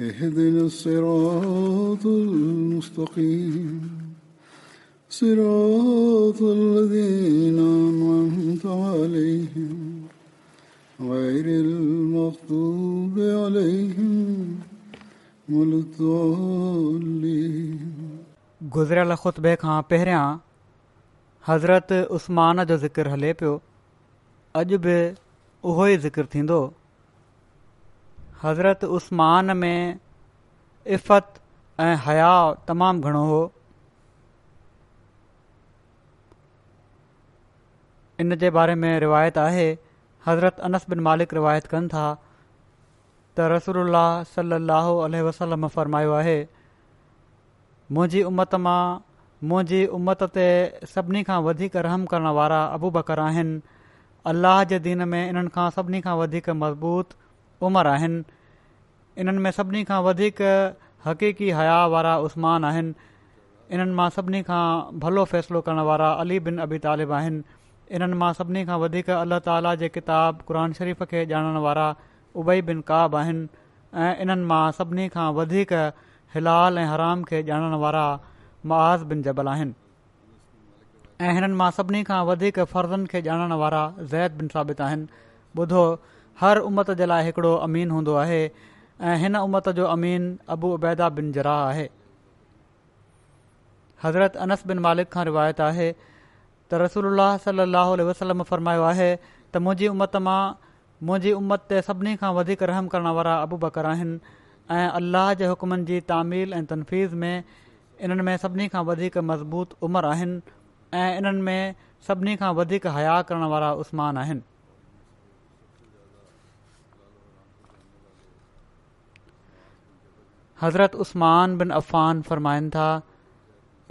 اهدنا الصراط المستقيم صراط الذين عليهم عليهم غير المغضوب ولا الضالين گزرل خطبے کا پہا حضرت عثمان جو ذکر ہلے پہ اج بھی اکرد हज़रत उस्मान में इफ़त ऐं हया तमामु घणो हो इन जे बारे में रिवायत आहे हज़रत अनस बिन मालिक रिवायत कनि था त रसल्ह वसलम फ़रमायो आहे मुंहिंजी उमत मां मुंहिंजी उमत ते सभिनी खां वधीक रहम करण वारा अबु बकरु आहिनि अल्लाह जे दिन में इन्हनि खां सभिनी खां वधीक मज़बूत उमर आहिनि इन्हनि में सभिनी खां वधीक हक़ीकी हया वारा उस्मान आहिनि इन्हनि मां सभिनी खां भलो फ़ैसिलो करणु वारा अली बिन अबी तालिब आहिनि इन्हनि मां सभिनी खां वधीक अलाह ताला जे किताब क़ुर शरीफ़ खे ॼाणण वारा उबई बिन काब आहिनि ऐं इन्हनि मां सभिनी खां वधीक हिलाल ऐं हराम खे ॼाणण वारा महाज़ बिन जबल आहिनि ऐं हिननि मां सभिनी खां वधीक फ़र्ज़नि खे ॼाणण वारा ज़ैद बिन साबित आहिनि हर उमत जे लाइ हिकिड़ो अमीन हूंदो आहे ऐं हिन उमत जो अमीन अबू उबैदा बिन जराह आहे हज़रत अनस बिन मालिक खां रिवायत आहे त रसूल अलाह सल वसलम फरमायो आहे त मुंहिंजी उमत मां मुंहिंजी उमत ते सभिनी खां वधीक रहम करण वारा अबू बकर आहिनि ऐं जे हुकमनि जी तामील ऐं तनफ़ीज़ में इन्हनि में सभिनी खां मज़बूत उमिरि आहिनि ऐं इन्हनि में सभिनी खां हया करण वारा हज़रत उस्मान बिन अफ़ान फ़रमाइनि था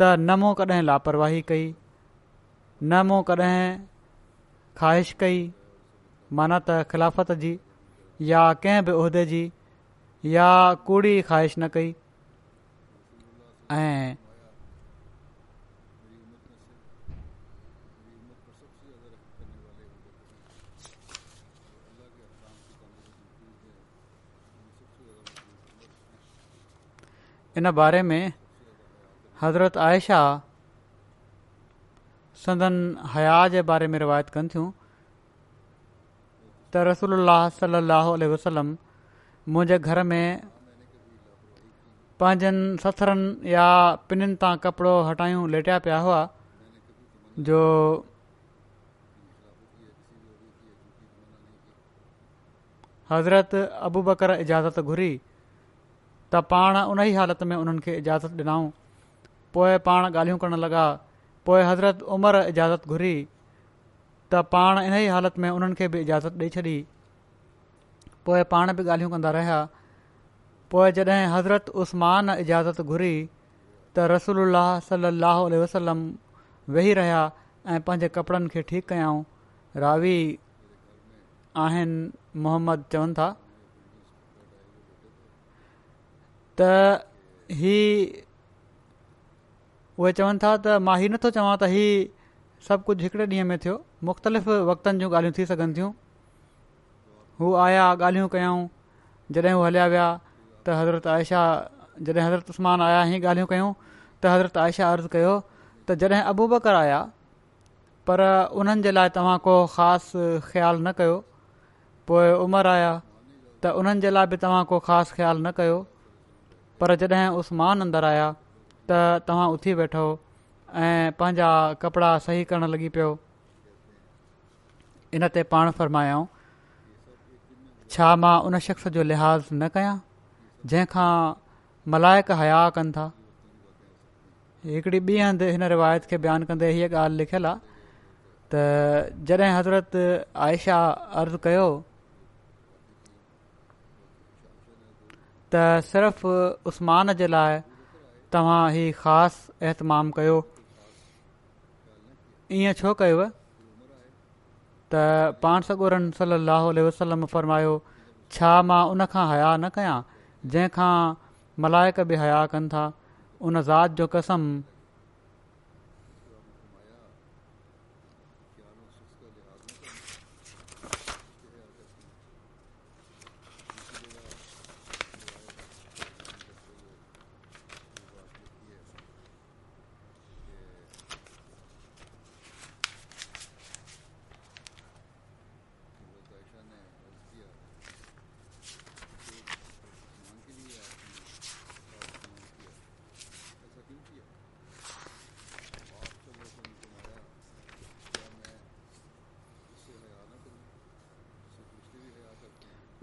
त न मूं कॾहिं लापरवाही कई न मूं कॾहिं ख़्वाहिश कई माना त ख़िलाफ़त जी या कंहिं बि उहिदे जी या कूड़ी ख़्वाहिश न कई ऐं इन बारे में हज़रत आयशा संदन हया जे बारे में रिवायत कनि थियूं त रसूल अला वसलम मुंहिंजे घर में पंहिंजनि ससरनि या पिननि तां कपिड़ो हटायूं लेटिया पिया हुआ जो हज़रत अबू बकर इजाज़त घुरी त पाण उन ई हालत में उन्हनि खे इजाज़त ॾिनऊं पोइ पाण ॻाल्हियूं करणु लॻा पोइ हज़रत उमिरि इजाज़त घुरी त पाण इन ई हालति में उन्हनि खे बि इजाज़त ॾेई छॾी पोइ पाण बि ॻाल्हियूं कंदा रहिया पोइ जॾहिं हज़रत उस्मान इजाज़त घुरी त रसूल अल सलाहु वसलम वेही रहिया ऐं पंहिंजे कपिड़नि खे ठीकु रावी आहिनि मुहम्मद चवनि था त हीअ उहे चवनि था त मां हीउ नथो चवां त हीअ सभु कुझु हिकिड़े ॾींहं में थियो मुख़्तलिफ़ वक़्तनि जूं ॻाल्हियूं थी सघनि थियूं हू आया ॻाल्हियूं कयूं जॾहिं हू हलिया विया त हज़रत आयशा जॾहिं हज़रत उस्त्मान आया हीअ ॻाल्हियूं कयूं त हज़रत आयशा अर्ज़ु कयो त जॾहिं अबूबकर आया पर उन्हनि जे लाइ तव्हां को ख़ासि ख़्यालु न कयो पोइ उमिरि आया त उन्हनि जे लाइ बि तव्हां को ख़ासि ख़्यालु न कयो पर जॾहिं उस्मान अंदरि आया त तव्हां उथी वेठो ऐं पंहिंजा कपिड़ा सही करणु लॻी पियो इन ते पाण फ़रमायाऊं छा मां उन शख़्स जो लिहाज़ न कयां जंहिंखां मलाइक हया कनि था हिकिड़ी ॿी हंधि हिन रिवायत खे बयानु कंदे हीअ ॻाल्हि लिखियल आहे त जॾहिं हज़रति आयशा अर्ज़ु कयो सिर्फ़ उस्मान जे लाइ तव्हां ही ख़ासि अहतमाम कयो ईअं छो कयुव त पाण सगोरनि सलाहु वसलम फरमायो छा मां उनखां हया न कयां जंहिंखां मलाइक बि हया कनि था उन ज़ात जो कसम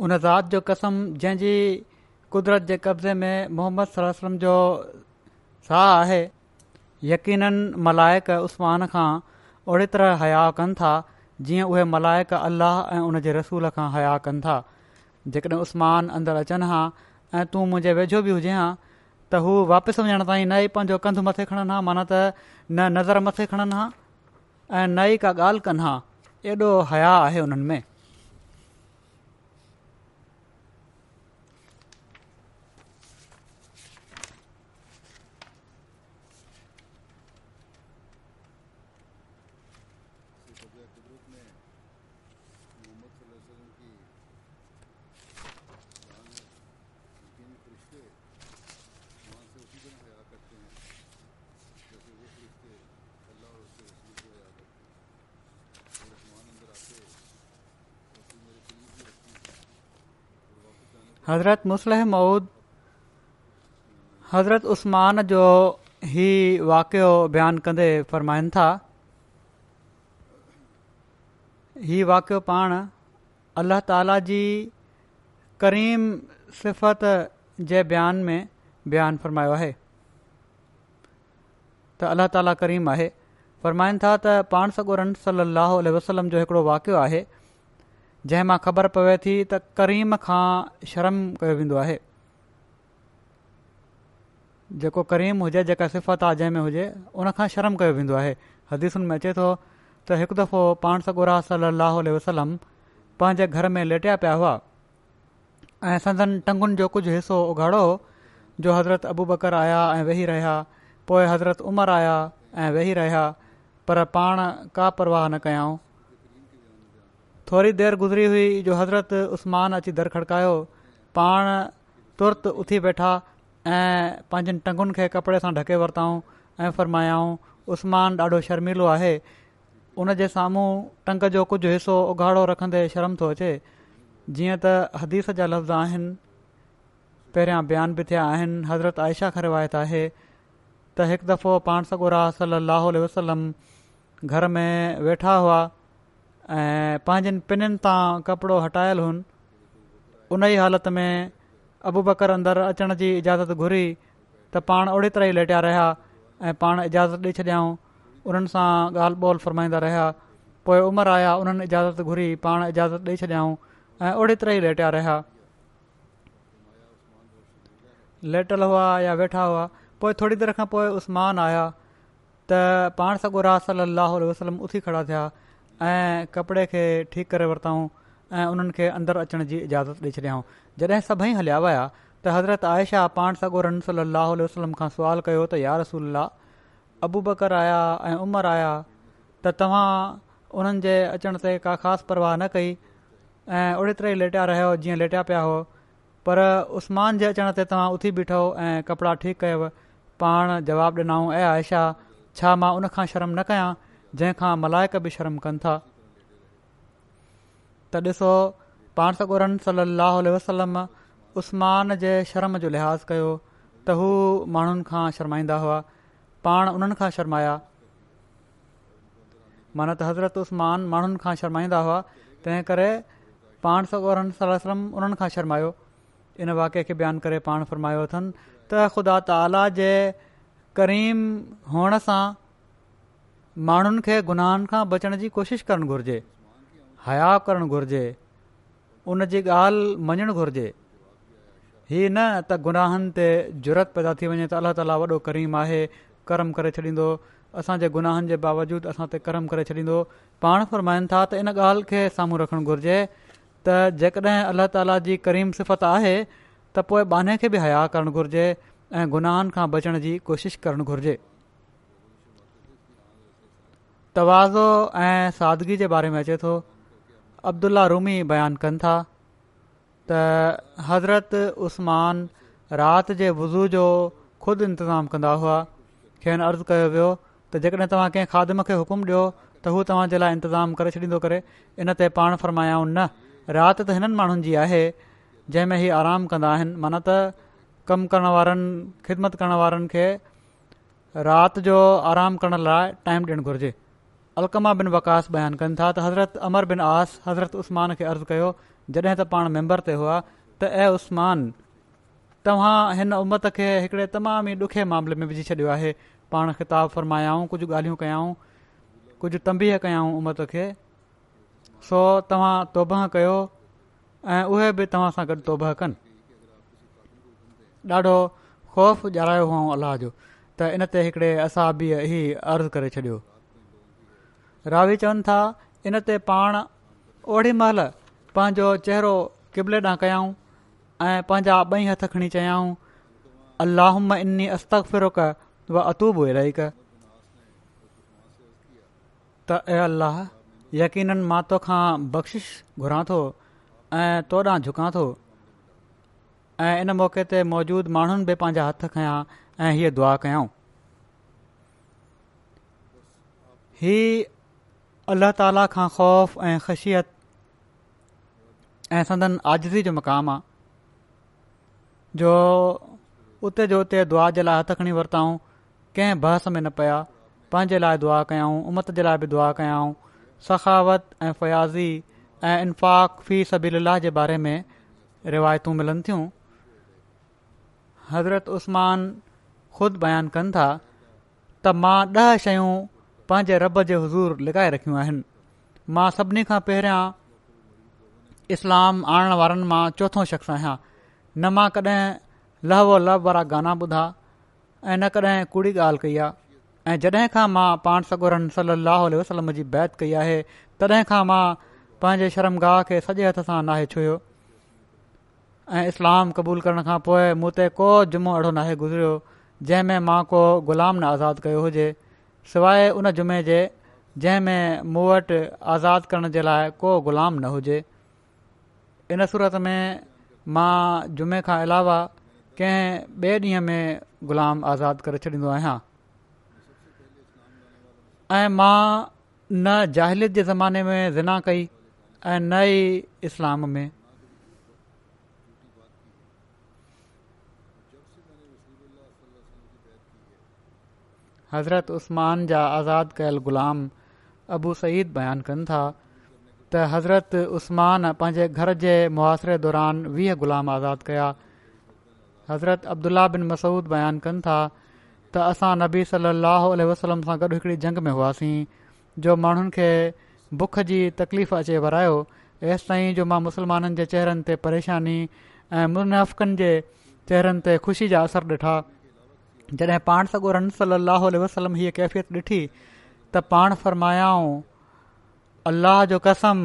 उन ज़ाति जो कसम जंहिंजी कुदरत जे कब्ज़े में मोहम्मद सलम जो साह आहे यक़ीननि मलायक उस्मान खां ओड़ी तरह हया कनि था जीअं उहे मलायक अलाह ऐं उन जे रसूल खां हया कनि था जेकॾहिं उस्मान अंदरि अचनि हा ऐं तूं मुंहिंजे वेझो बि हुजे हा त हू वापसि वञण ताईं न ई पंहिंजो कंधु मथे खणनि हा माना त न नज़र मथे खणनि हा ऐं न ई का ॻाल्हि कनि हा एॾो हया आहे उन्हनि में हज़रत मुस्लह मऊद हज़रत उस्मान जो ई वाक़ियो बयानु कंदे फ़रमाइनि था हीउ वाक़ियो पाण अल्लाह ताला जी करीम सिफ़त जे बयान में बयानु फ़रमायो आहे त अल्लाह ताला करीम आहे फ़रमाइनि था त पाण सॻो रम वसलम जो हिकिड़ो वाक़ि आहे जंहिं मां ख़बर पवे थी त करीम खां शर्म कयो वेंदो आहे जेको करीम हुजे जेका सिफ़त आहे जंहिं में हुजे उन खां शर्म कयो वेंदो आहे हदीसुनि में अचे थो त हिकु दफ़ो पाण सॻो रा सली वसलम पंहिंजे घर में लेटिया पिया हुआ ऐं संदन टंगुनि जो कुझु हिसो उघाड़ो जो हज़रत अबू बकर आया ऐं वेही रहिया पोइ हज़रत उमर आया ऐं वेही रहिया पर पाण का परवाह न कयाऊं थोरी देरि गुज़री हुई जो हज़रत उस्मान अची दर खड़कायो पाण तुर्त उथी वेठा ऐं पंहिंजनि टंगुनि खे कपिड़े सां ढके वरितऊं ऐं फ़र्मायाऊं उस्मान ॾाढो शर्मीलो आहे उन जे साम्हूं टंग जो कुझु हिसो उघाड़ो रखंदे शर्म थो अचे जीअं त हदीस जा लफ़्ज़ आहिनि पहिरियां बयान बि थिया आहिनि हज़रत आयशा खां रिवायत आहे त हिकु दफ़ो पाण सॻो राली वसलम घर में वेठा हुआ ऐं पंहिंजनि पिननि तां कपिड़ो हटायल हुनि उन ई हालति में अबू बकर अंदरु अचण जी इजाज़त घुरी त पाण ओड़ी तरह ई लेटिया रहिया ऐं पाण इजाज़त ॾेई छॾियाऊं उन्हनि सां ॻाल्हि ॿोल फ़रमाईंदा रहिया पोइ उमिरि आया उन्हनि इजाज़त घुरी पाण इजाज़त ॾेई छॾियाऊं ऐं ओड़ी तरह ई लेटिया रहिया लेटल हुआ या वेठा हुआ पोइ थोरी देरि खां पोइ आया त पाण सां गुरली अलाहु वसलम उथी खड़ा थिया ऐं कपिड़े खे ठीकु करे वरितऊं ऐं उन्हनि खे अंदरु अचण जी इजाज़त ॾेई छॾियाऊं जॾहिं सभई हलिया विया त हज़रत आयशा पाण सॻो रन सली वसलम खां सुवाल कयो त यार रसूल अबूबकर आया ऐं उमरि आया त तव्हां उन्हनि जे अचण ते का ख़ासि परवाह न कई ऐं ओहिड़े तरह ई लेटिया रहियो जीअं लेटिया पिया हुआ पर उस्मान जे अचण ते तव्हां उथी बीठो ऐं कपिड़ा ठीकु कयुव पाण जवाबु ॾिनाऊं ऐं आयशा छा मां उनखां शर्म न कयां जंहिंखां मलाइक बि शर्म कनि था त ॾिसो पाण सगोरम सलाहु वसलम उस्मान जे शर्म जो लिहाज़ कयो त हू माण्हुनि खां शर्माईंदा हुआ पाण उन्हनि खां शर्माया मन त हज़रत उस्मान माण्हुनि खां शर्माईंदा हुआ तंहिं करे पाण सगोरम सलम उन्हनि खां शर्मायो इन वाके खे बयानु करे पाण फ़र्मायो अथनि त ख़ुदा ताला जे करीम हुअण सां माण्हुनि खे गुनाहनि खां बचण जी कोशिशि करणु घुरिजे हया करणु घुरिजे उन जी ॻाल्हि मञणु घुरिजे हीअ न त गुनाहनि ते ज़रूरत पैदा थी वञे त अल्ला ताला वॾो करीम आहे कर्म करे छॾींदो असांजे गुनाहनि जे बावजूदि असां ते कर्म करे छॾींदो पाण फ़र्माइनि था त इन ॻाल्हि खे साम्हूं रखणु घुरिजे त जेकॾहिं अल्लाह ताला जी करीम सिफ़त आहे त पोइ बाने खे बि हया करणु घुरिजे ऐं गुनाहनि खां बचण जी कोशिशि करणु घुरिजे तवाज़ो ऐं सादगी जे बारे में अचे थो अब्दुला रूमी बयानु कनि था त हज़रत उस्मान राति जे वुज़ू जो ख़ुदि इंतज़ाम कंदा हुआ खे अर्ज़ु कयो वियो त जेकॾहिं तव्हां कंहिं खादम खे हुकुम ॾियो त हू तव्हां जे लाइ इंतज़ामु करे छॾींदो करे इन ते पाण फ़रमायाऊं न राति त हिननि माण्हुनि जी आहे जंहिं ही आराम कंदा आहिनि माना त कम करणु वारनि ख़िदमत करणु वारनि खे राति जो आराम करण लाइ टाइम ॾियणु घुरिजे अलकमा बिन वकास बयानु कनि था त हज़रत अमर बिन आस عثمان उस्मान खे अर्ज़ु कयो जॾहिं त पाण मैंबर ते हुआ त ऐ उसमान तव्हां हिन उमत खे हिकिड़े तमामु ई ॾुखे मामले में विझी छॾियो आहे पाण ख़िताबु फ़र्मायाऊं कुझु ॻाल्हियूं कयाऊं कुझु तंबीह कयाऊं उमत खे सो तव्हां तौबह कयो ऐं उहे बि तव्हां सां गॾु तौब कनि ॾाढो ख़ौफ़ ॼारायो हुओ अलाह जो त इन ते हिकिड़े असां ई अर्ज़ु करे छॾियो रावी चवनि था इन ते पाण ओॾी महिल पंहिंजो चहिरो किबले ॾांहुं कयाऊं ऐं पंहिंजा ॿई हथ खणी चयाऊं अल्लाह इन अस्तक फिरोक व अतूब हुई रही कर त अाह यक़ीननि मां तोखां बख़्शीश घुरां थो ऐं तोॾां झुकां थो ऐं इन मौके ते मौजूदु माण्हुनि बि पंहिंजा हथ खयां ऐं हीअ दुआ कयूं हीअ अलाह ताला खां ख़ौफ़ ऐं ख़शियत ऐं संदन आजज़ी जो मक़ाम आहे जो उते जो उते दुआ जे लाइ हथ खणी वरिताऊं कंहिं बहस में न पिया पंहिंजे लाइ दुआ कयाऊं उमत जे लाइ बि दुआ कयाऊं सखावत ऐं फयाज़ी ऐं इन्फ़ाक़ फी सबील जे बारे में रिवायतूं मिलनि थियूं हज़रत उस्मान ख़ुदि बयानु कनि था त मां ॾह शयूं पंहिंजे रब जे हज़ूर लॻाए रखियूं आहिनि मां सभिनी खां पहिरियां इस्लाम आणण वारनि मां चोथों शख़्स आहियां न मां कॾहिं लह वह वारा गाना ॿुधा ऐं न कॾहिं कूड़ी ॻाल्हि कई आहे ऐं जॾहिं खां मां पाण सगोरन सली वसलम जी बैत कई आहे तॾहिं खां मां पंहिंजे शर्मगाह खे सॼे हथ सां नाहे छुयो ऐं इस्लाम क़बूल करण खां पोइ मूं ते को जुमो अहिड़ो नाहे गुज़रियो जंहिं में मां को ग़ुलाम न आज़ादु कयो हुजे सवाइ उन जुमे जे जंहिं में मूं वटि आज़ाद करण जे लाइ को ग़ुलाम न हुजे इन सूरत में मां जुमे खां अलावा कंहिं ॿिए ॾींहं में ग़ुलाम आज़ादु करे छॾींदो आहियां ऐं मां न जाहिलील जे ज़माने में ज़िना कई ऐं न ई इस्लाम में हज़रत उस्मान जा आज़ाद कयल ग़ुलाम अबू सईद बयानु कनि था त हज़रत उस्मान पंहिंजे घर जे मुआसिरे दौरान वीह ग़ुलाम आज़ादु कया हज़रत अब्दुल्ला बिन मसूद बयानु कनि था त असां नबी सली अलाहु वसलम सां गॾु हिकिड़ी जंग में हुआसीं जो माण्हुनि खे बुख जी तकलीफ़ अचे वरायो हेसि ताईं जो मां मुस्लमाननि जे चहिरनि ते परेशानी ऐं मुनाफ़िकनि जे चहिरनि ते ख़ुशी जा असर ॾिठा जॾहिं पाण सॻो रम सली वसलम हीअ कैफ़ियत ॾिठी त पाण फ़रमायाऊं अलाह जो कसम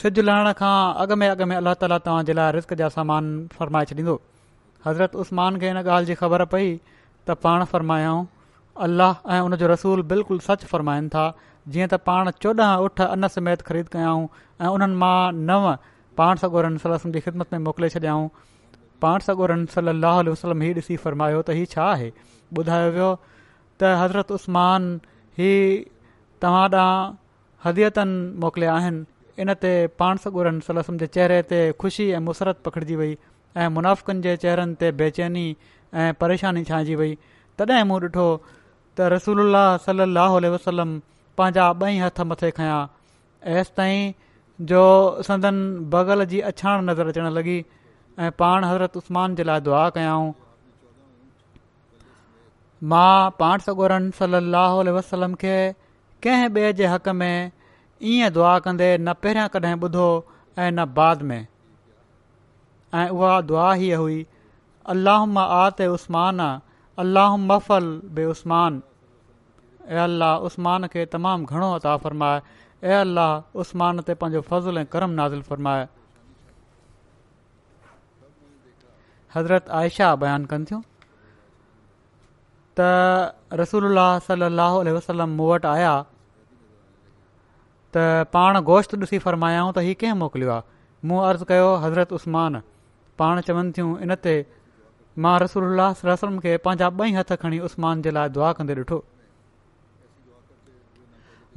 सिॼु लहण खां अॻु में अॻु में अलाह ताल तव्हांजे लाइ रिस्क जा सामान फ़रमाए छॾींदो हज़रत उस्मान खे हिन ॻाल्हि जी ख़बर पई त पाण फ़रमायाऊं अलाह ऐं उनजो रसूल बिल्कुलु सच फ़रमाइनि था जीअं त पाण चोॾहं उठ अन समेत ख़रीद कयाऊं ऐं उन्हनि मां नव पाण सॻो जी ख़िदमत में मोकिले छॾियाऊं पाण सगुरन सलाह वसलम हीउ ॾिसी फरमायो त हीउ छा आहे ॿुधायो वियो त हज़रत उस्मान तव्हां ॾांहुं हदीअतनि मोकिलिया आहिनि इन ते पाण सॻोरन सलम जे चेहरे ते ख़ुशी ऐं मुसरत पखिड़िजी वई ऐं मुनाफ़िकनि जे चहिरनि ते बेचैनी ऐं परेशानी छांइजी वई तॾहिं मूं ॾिठो त रसूल सलाहु वसलम पंहिंजा ॿई हथ मथे खयां ऐसि ताईं जो संदन बग़ल जी अछाण नज़र अचणु लॻी ऐं पाण हज़रत उस्मान जे लाइ दुआ कयाऊं मां पाण सगोरनि सलाहु वसलम खे कंहिं ॿिए जे हक़ में ईअं दुआ कंदे न पहिरियां कॾहिं ॿुधो ऐं न बाद में ऐं उहा दुआ ई हुई अलाह आत्मान उस्मान अलाह मफ़ल बे उस्मान उसमान अल्लाह उस्मान खे तमामु घणो अता फ़रमाए ऐं अल्लाह उस्मान ते पंहिंजो फज़ल ऐं करम नाज़िल फ़रमाए हज़रत आयशा बयानु कनि थियूं त रसूल सलाहु वसलम मूं वटि आया त पाण गोश्त ॾिसी फरमायाऊं त हीउ कंहिं मोकिलियो आहे मूं अर्ज़ु कयो हज़रत उस्मान पाण चवनि थियूं इन ते मां रसूल वसलम खे पंहिंजा ॿई हथ खणी उस्मान जे लाइ दुआ कंदे ॾिठो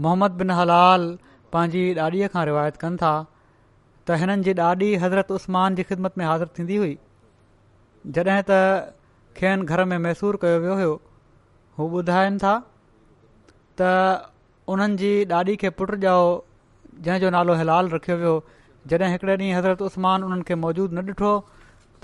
मोहम्मद बिन हलाल पंहिंजी ॾाॾीअ खां रिवायत कनि था त हिननि जी ॾाॾी हज़रत उस्मान जी ख़िदमत में हाज़िर थींदी हुई जॾहिं त खेनि घर में मैसूर कयो वियो हुयो हू ॿुधाइनि था त उन्हनि जी ॾाॾी खे पुटु ॼाओ जंहिंजो नालो हिलाल रखियो वियो जॾहिं हिकिड़े ॾींहुं हज़रत उस्मान उन्हनि खे मौजूदु न ॾिठो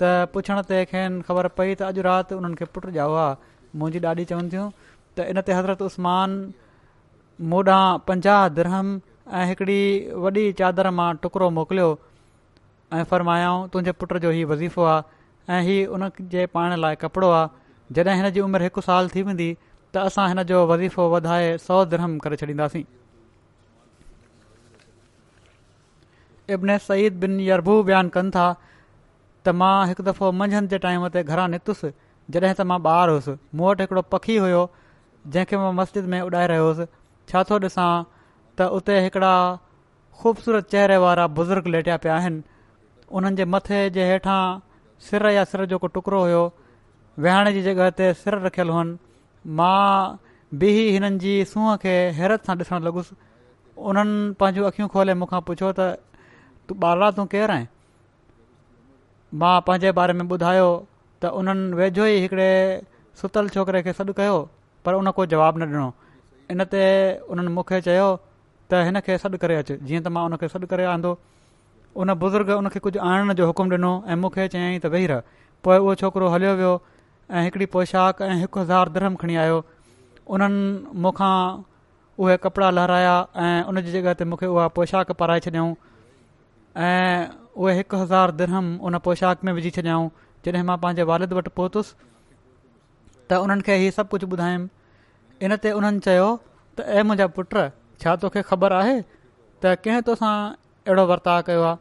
त पुछण ते खेनि ख़बर पई त अॼु राति उन्हनि खे पुटु ॼाओ आहे मुंहिंजी ॾाॾी चवनि थियूं त इन ते हज़रत उस्मानोॾांहुं दरहम ऐं हिकिड़ी वॾी चादर मां टुकड़ो मोकिलियो ऐं फ़रमायाऊं तुंहिंजे पुट जो हीउ वज़ीफ़ो आहे ऐं हीउ हुन जे पाइण लाइ कपिड़ो आहे जॾहिं हिन जी उमिरि हिकु साल थी वेंदी त असां हिन जो वज़ीफ़ो वधाए सौ धर्म करे छॾींदासीं इब्न सईद बिन यरबू बयानु कनि था त मां हिकु दफ़ो मंझंदि जे टाइम ते घरां निकितुसि जॾहिं त मां ॿार हुउसि मूं वटि हिकिड़ो पखी हुयो जंहिंखे मां मस्जिद में उॾाए रहियो हुउसि छा थो ॾिसां त उते हिकिड़ा ख़ूबसूरत चेहरे वारा बुज़ुर्ग लेटिया पिया आहिनि मथे जे हेठां सिर या सिर को टुकड़ो हुयो वेहाइण जी जॻहि ते सिर रखियलु हुअनि मां बि हिननि जी सूंह खे हैरत सां ॾिसण लॻुसि उन्हनि पंहिंजूं अख़ियूं खोले मूंखां पुछियो त तूं ॿारहां तूं केरु आहीं मां पंहिंजे बारे में ॿुधायो त उन्हनि वेझो ई हिकिड़े सुतल छोकिरे खे सॾु कयो पर उन को जवाबु न ॾिनो इन ते उन्हनि मूंखे चयो त हिन खे सॾु करे अचु जीअं त मां सॾु करे आंदो उन बुज़ुर्ग उनखे कुझु आणण जो हुकुम ॾिनो ऐं मूंखे चयाईं त वेही रह पोइ उहो छोकिरो हलियो वियो ऐं हिकिड़ी पोशाक ऐं हिकु हज़ार धर्म खणी आयो उन्हनि मूंखां उहे कपिड़ा लहिराया ऐं उन जी जॻह ते मूंखे उहा पोशाक पाराए छॾियऊं ऐं उहे हिकु हज़ार धर्म उन पोशाक में विझी छॾियऊं जॾहिं मां पंहिंजे वालिद वटि पहुतुसि त उन्हनि खे इहो सभु कुझु ॿुधायुमि इन ते उन्हनि चयो त ऐं मुंहिंजा पुट छा तोखे ख़बर आहे त कंहिं तोसां अहिड़ो वर्ताव कयो आहे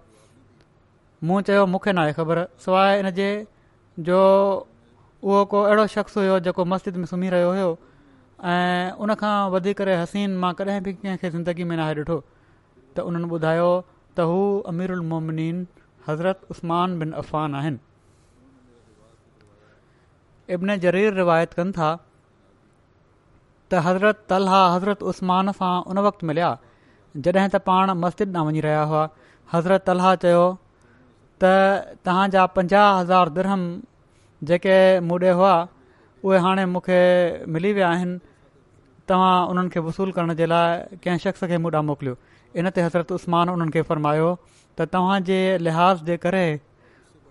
मूं चयो मूंखे न आहे ख़बर सवाइ इन जे जो उहो को अहिड़ो शख़्स हुयो जेको मस्जिद में सुम्ही रहियो हुयो ऐं उनखां वधीक करे हसीन मां कॾहिं बि कंहिंखे ज़िंदगी में न आहे ॾिठो त उन्हनि ॿुधायो त हू अमीरु उलमोमिन हज़रत उस्मान बिन अफ़ान आहिनि इब्न जरीर रिवायत कनि था त हज़रत तलहा हज़रत उस्मान सां उन वक़्तु मिलिया जॾहिं त पाण मस्जिद ॾांहुं वञी रहिया हुआ हज़रत अलाह चयो त तव्हांजा पंजाह हज़ार दरहम जेके मूंडे हुआ उहे हाणे मूंखे मिली विया आहिनि तव्हां उन्हनि खे वसूल करण जे लाइ कंहिं शख़्स खे मुॾा मोकिलियो इन ते हज़रत उस्मान उन्हनि खे फ़र्मायो त तव्हांजे लिहाज़ जे करे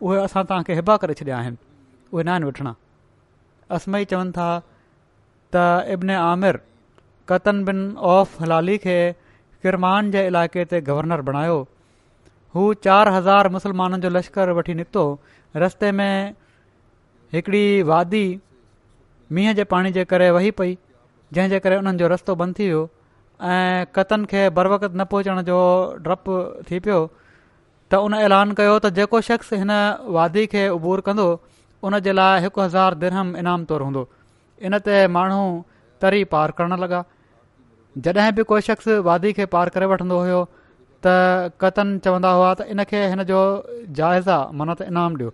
उहे असां तव्हांखे हिबा करे छॾिया आहिनि उहे न आहिनि वठणा असमई चवनि था त इब्न आमिर कतन बिन हलाली खे किरमान जे इलाइक़े ते गवर्नर बणायो हू चार हज़ार मुसलमाननि जो लश्कर वठी निकितो रस्ते में हिकिड़ी वादी मींहं जे पाणी जे करे वही पई जंहिंजे करे उन्हनि जो रस्तो बंदि थी वियो ऐं कतनि न पहुचण जो डपु थी पियो त उन ऐलान कयो त जेको शख़्स हिन वादी खे उबूर कंदो उन जे लाइ हिकु हज़ार दिरहम इनाम तौरु हूंदो इन ते माण्हू तरी पार करणु लॻा जॾहिं बि को शख़्स वादी खे पार करे वठंदो हुयो त कतनि चवंदा हुआ त इन खे हिन जो जाइज़ा माना त इनामु ॾियो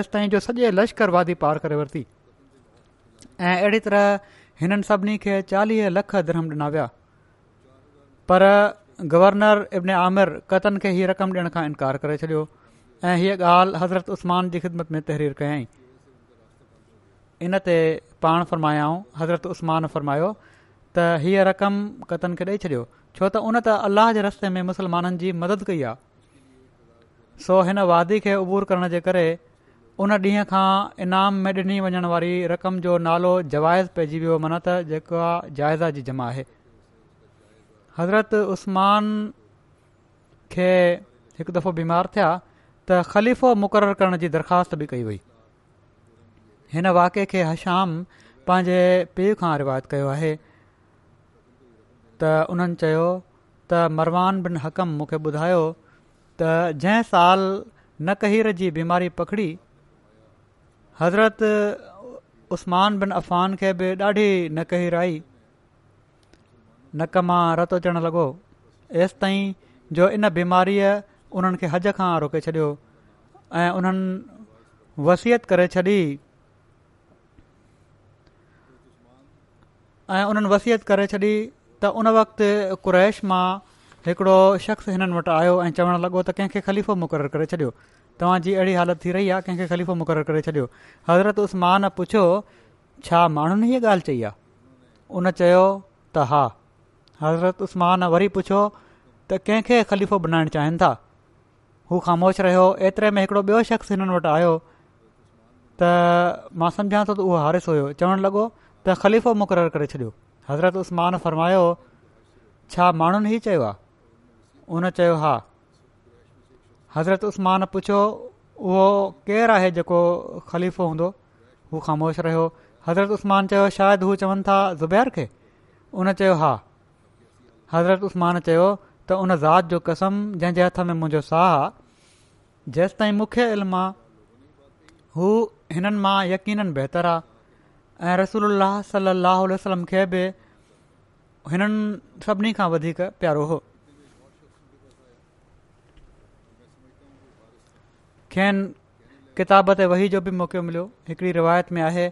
एसिताईं जो सॼे लश्कर वादी पार करे वरिती ऐं अहिड़ी तरह हिननि सभिनी खे चालीह लख धर्म ॾिना विया पर गवर्नर इब्न आमिर कतन खे हीअ रक़म ॾियण खां इनकार करे छॾियो ऐं हीअ ॻाल्हि हज़रत उस्मान जी ख़िदमत में तहरीर कयाई इन ते पाण फ़र्मायाऊं हज़रत उस्मान फ़र्मायो त हीअ रक़म कतन खे ॾेई छॾियो छो त उन त अल्लाह जे रस्ते में मुस्लमाननि जी मदद कई आहे सो हिन वादी खे उबूर करण जे करे उन ॾींहं खां इनाम में ॾिनी वञण वारी रक़म जो नालो जवाज़ पइजी वियो मन त जेको आहे जाइज़ा जी जमा आहे हज़रत उस्मान खे हिकु दफ़ो बीमार थिया त ख़लीफ़ो मुक़रर करण जी दरख़्वास्त बि कई वई हिन वाक़े खे हशाम पंहिंजे पीउ खां रिवायत कयो आहे त उन्हनि चयो त मरवान बिन हकम मूंखे ॿुधायो त जंहिं साल न कहीर जी बीमारी पकड़ी हज़रत उस्मान बिन अफ़ान खे बि ॾाढी न आई नक मां रतु अचणु लॻो एसि ताईं जो इन बीमारीअ उन्हनि खे हज खां रोके छॾियो ऐं उन्हनि वसियत करे छॾी ऐं उन्हनि वसियत करे छॾी त उन वक़्तु कुरैश मां हिकिड़ो शख़्स हिननि वटि आयो ऐं चवणु लॻो त कंहिंखे ख़लीफ़ो मुक़ररु करे छॾियो तव्हांजी अहिड़ी हालति थी रही आहे कंहिंखे ख़लीफ़ो मुक़ररु करे छॾियो हज़रत उस्मान पुछियो छा माण्हुनि हीअ ॻाल्हि चई आहे उन चयो त हा हज़रत उस्मान वरी पुछियो त कंहिंखे ख़लीफ़ो बनाइण चाहिनि था हू ख़ामोश रहियो एतिरे में हिकिड़ो ॿियो शख़्स हिननि वटि आयो त मां सम्झा थो त उहो हारिस हुयो चवणु लॻो त ख़लीफ़ो मुक़ररु करे छॾियो हज़रत عثمان फ़र्मायो छा माण्हुनि ई चयो आहे उन चयो हा हज़रत उस्मान पुछियो उहो केरु आहे जेको ख़लीफ़ो हूंदो हू ख़ामोश रहियो हज़रत उस्तमान चयो शायदि हू चवनि था ज़ुबैर खे उन चयो हा हज़रत उसमान चयो त उन ज़ात जो कसम जंहिंजे हथ में मुंहिंजो साहु आहे जेसि ताईं मूंखे इल्मु आहे हू हिननि मां यकीननि बहितरु आहे ऐं रसूल साहु वसलम खे बि हिननि सभिनी खां वधीक प्यारो हो खेनि किताब ते वही जो बि मौक़ो मिलियो हिकड़ी रिवायत में आहे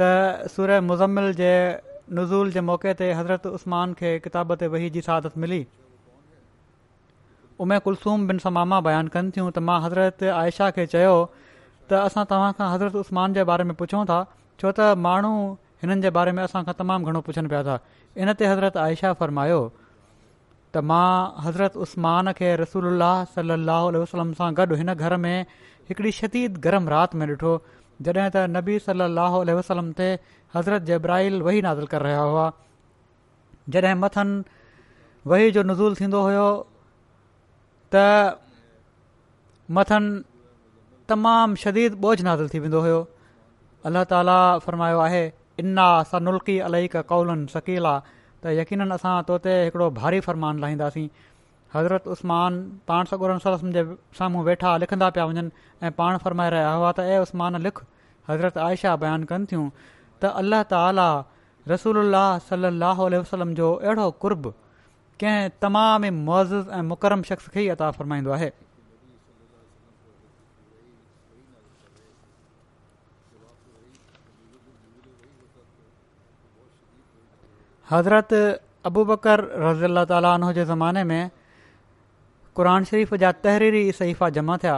त सूर मुज़म्मिल जे नज़ूल जे मौके ते हज़रत उसमान खे किताबत वही जी सादत मिली उमे कुलसूम बिन समामा बयानु कनि थियूं त मां हज़रत आयशा खे चयो त असां तव्हां हज़रत उस्मान जे बारे में पुछूं था छो त माण्हू हिननि जे बारे में असां खां तमामु घणो पुछनि पिया था इन ते हज़रत आयशा फरमायो त मां हज़रत उस्मान खे रसूल सलाहु वसलम सां गॾु हिन घर में हिकिड़ी शदीद गरम राति में ॾिठो जॾहिं त नबी सली वसलम ते हज़रत जब्राहिल वही नादिल करे रहिया हुआ जॾहिं मथनि वही जो नज़ूल थींदो हुयो त मथनि तमामु शदीद बोझ नादिल थी वेंदो हुयो अल्लाह ताला फ़रमायो आहे इन्ना सनुल्की अल कौलुनि सकीला त यकीननि असां तो ते हिकिड़ो भारी फ़रमान लाहींदासीं हज़रत उस्मान पाण सकुलम जे साम्हूं वेठा लिखंदा पिया वञनि ऐं पाण फ़रमाए रहिया हुआ त ऐ उस्मान लिख हज़रत आयशा बयानु कनि थियूं त अल्लाह ताली रसूल सलाहु वसलम जो अहिड़ो कुर्ब कंहिं तमाम ई मौज़िज़ ऐं मुकरम शख़्स खे ई अता फ़रमाईंदो आहे हज़रत अबूबकर रज़ी अला ताली ज़माने में क़ुर शरीफ़ जा तहरीरी सईफ़ा जमा थिया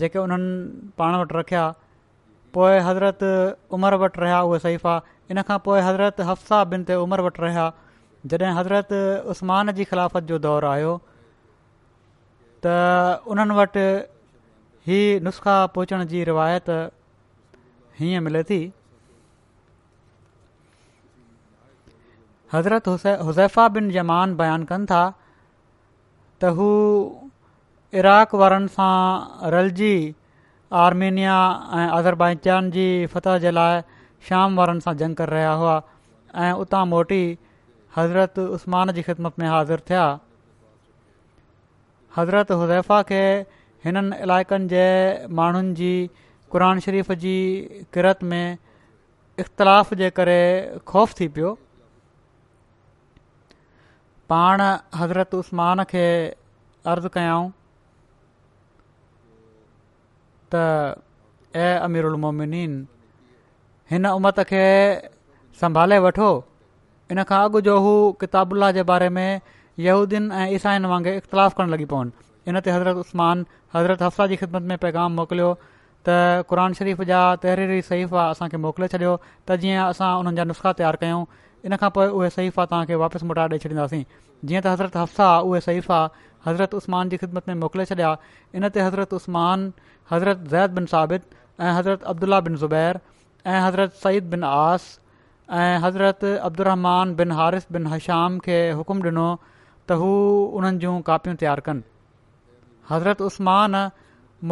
जेके उन्हनि पाण वटि रखिया पोइ हज़रत उमिरि वटि रहिया उहे सईफ़ा इन खां पोइ हज़रत हफ़्साहबिन ते عمر वटि रहिया जॾहिं हज़रत उस्मान जी ख़िलाफ़त जो दौरु आयो त उन्हनि वटि ई नुस्ख़ा पहुचण जी रिवायत हीअं मिले थी हज़रत हुज़ैफ़ा बिन जमान बयानु कनि था त हू इराक वारनि सां रलिजी आर्मेनिया ऐं अज़रबाईचान जी फतह जे लाइ शाम वारनि सां जंग करे रहिया हुआ ऐं उतां मोटी हज़रत उस्मान जी ख़िदमत में हाज़िर थिया हज़रत हुज़ैफ़ा खे हिननि इलाइक़नि जे माण्हुनि जी क़ुर शरीफ़ जी किरत में इख़्तिलाफ़ जे करे ख़ौफ़ थी पियो पाण हज़रत उसमान खे अर्ज़ु कयाऊं त ए अमीरुलमोमिन हिन उमत खे संभाले वठो इन खां अॻु जो हू किताबुल्ला जे बारे में यहूदीन ऐं ईसाइन वांगुरु इख़्तिलाफ़ु करणु लॻी पवनि इन ते हज़रत उस्तमान हज़रत हफ़्साह जी ख़िदमत में पैगाम मोकिलियो त क़रान शरीफ़ जा तहरीरी सईफ़ा असांखे मोकिले छॾियो त जीअं असां उन्हनि जा नुस्ख़ा तयारु कयूं इन खां पोइ उहे सईफ़ा तव्हांखे वापसि मोटार ॾेई छॾींदासीं जीअं त हज़रत हफ्साह उहे सहीफ़ा हज़रत उस्मान जी ख़िदमत में मोकिले छॾिया इन ते उस्मान हज़रत ज़ैद बिन साबित ऐं हज़रत अब्दुला बिन ज़ुबैर ऐं हज़रत सईद बिन आस ऐं हज़रत अब्दुरमान बिन हारिस बिन हशाम खे हुकुम ॾिनो त हू उन्हनि जूं कापियूं तयारु कनि हज़रत उस्मान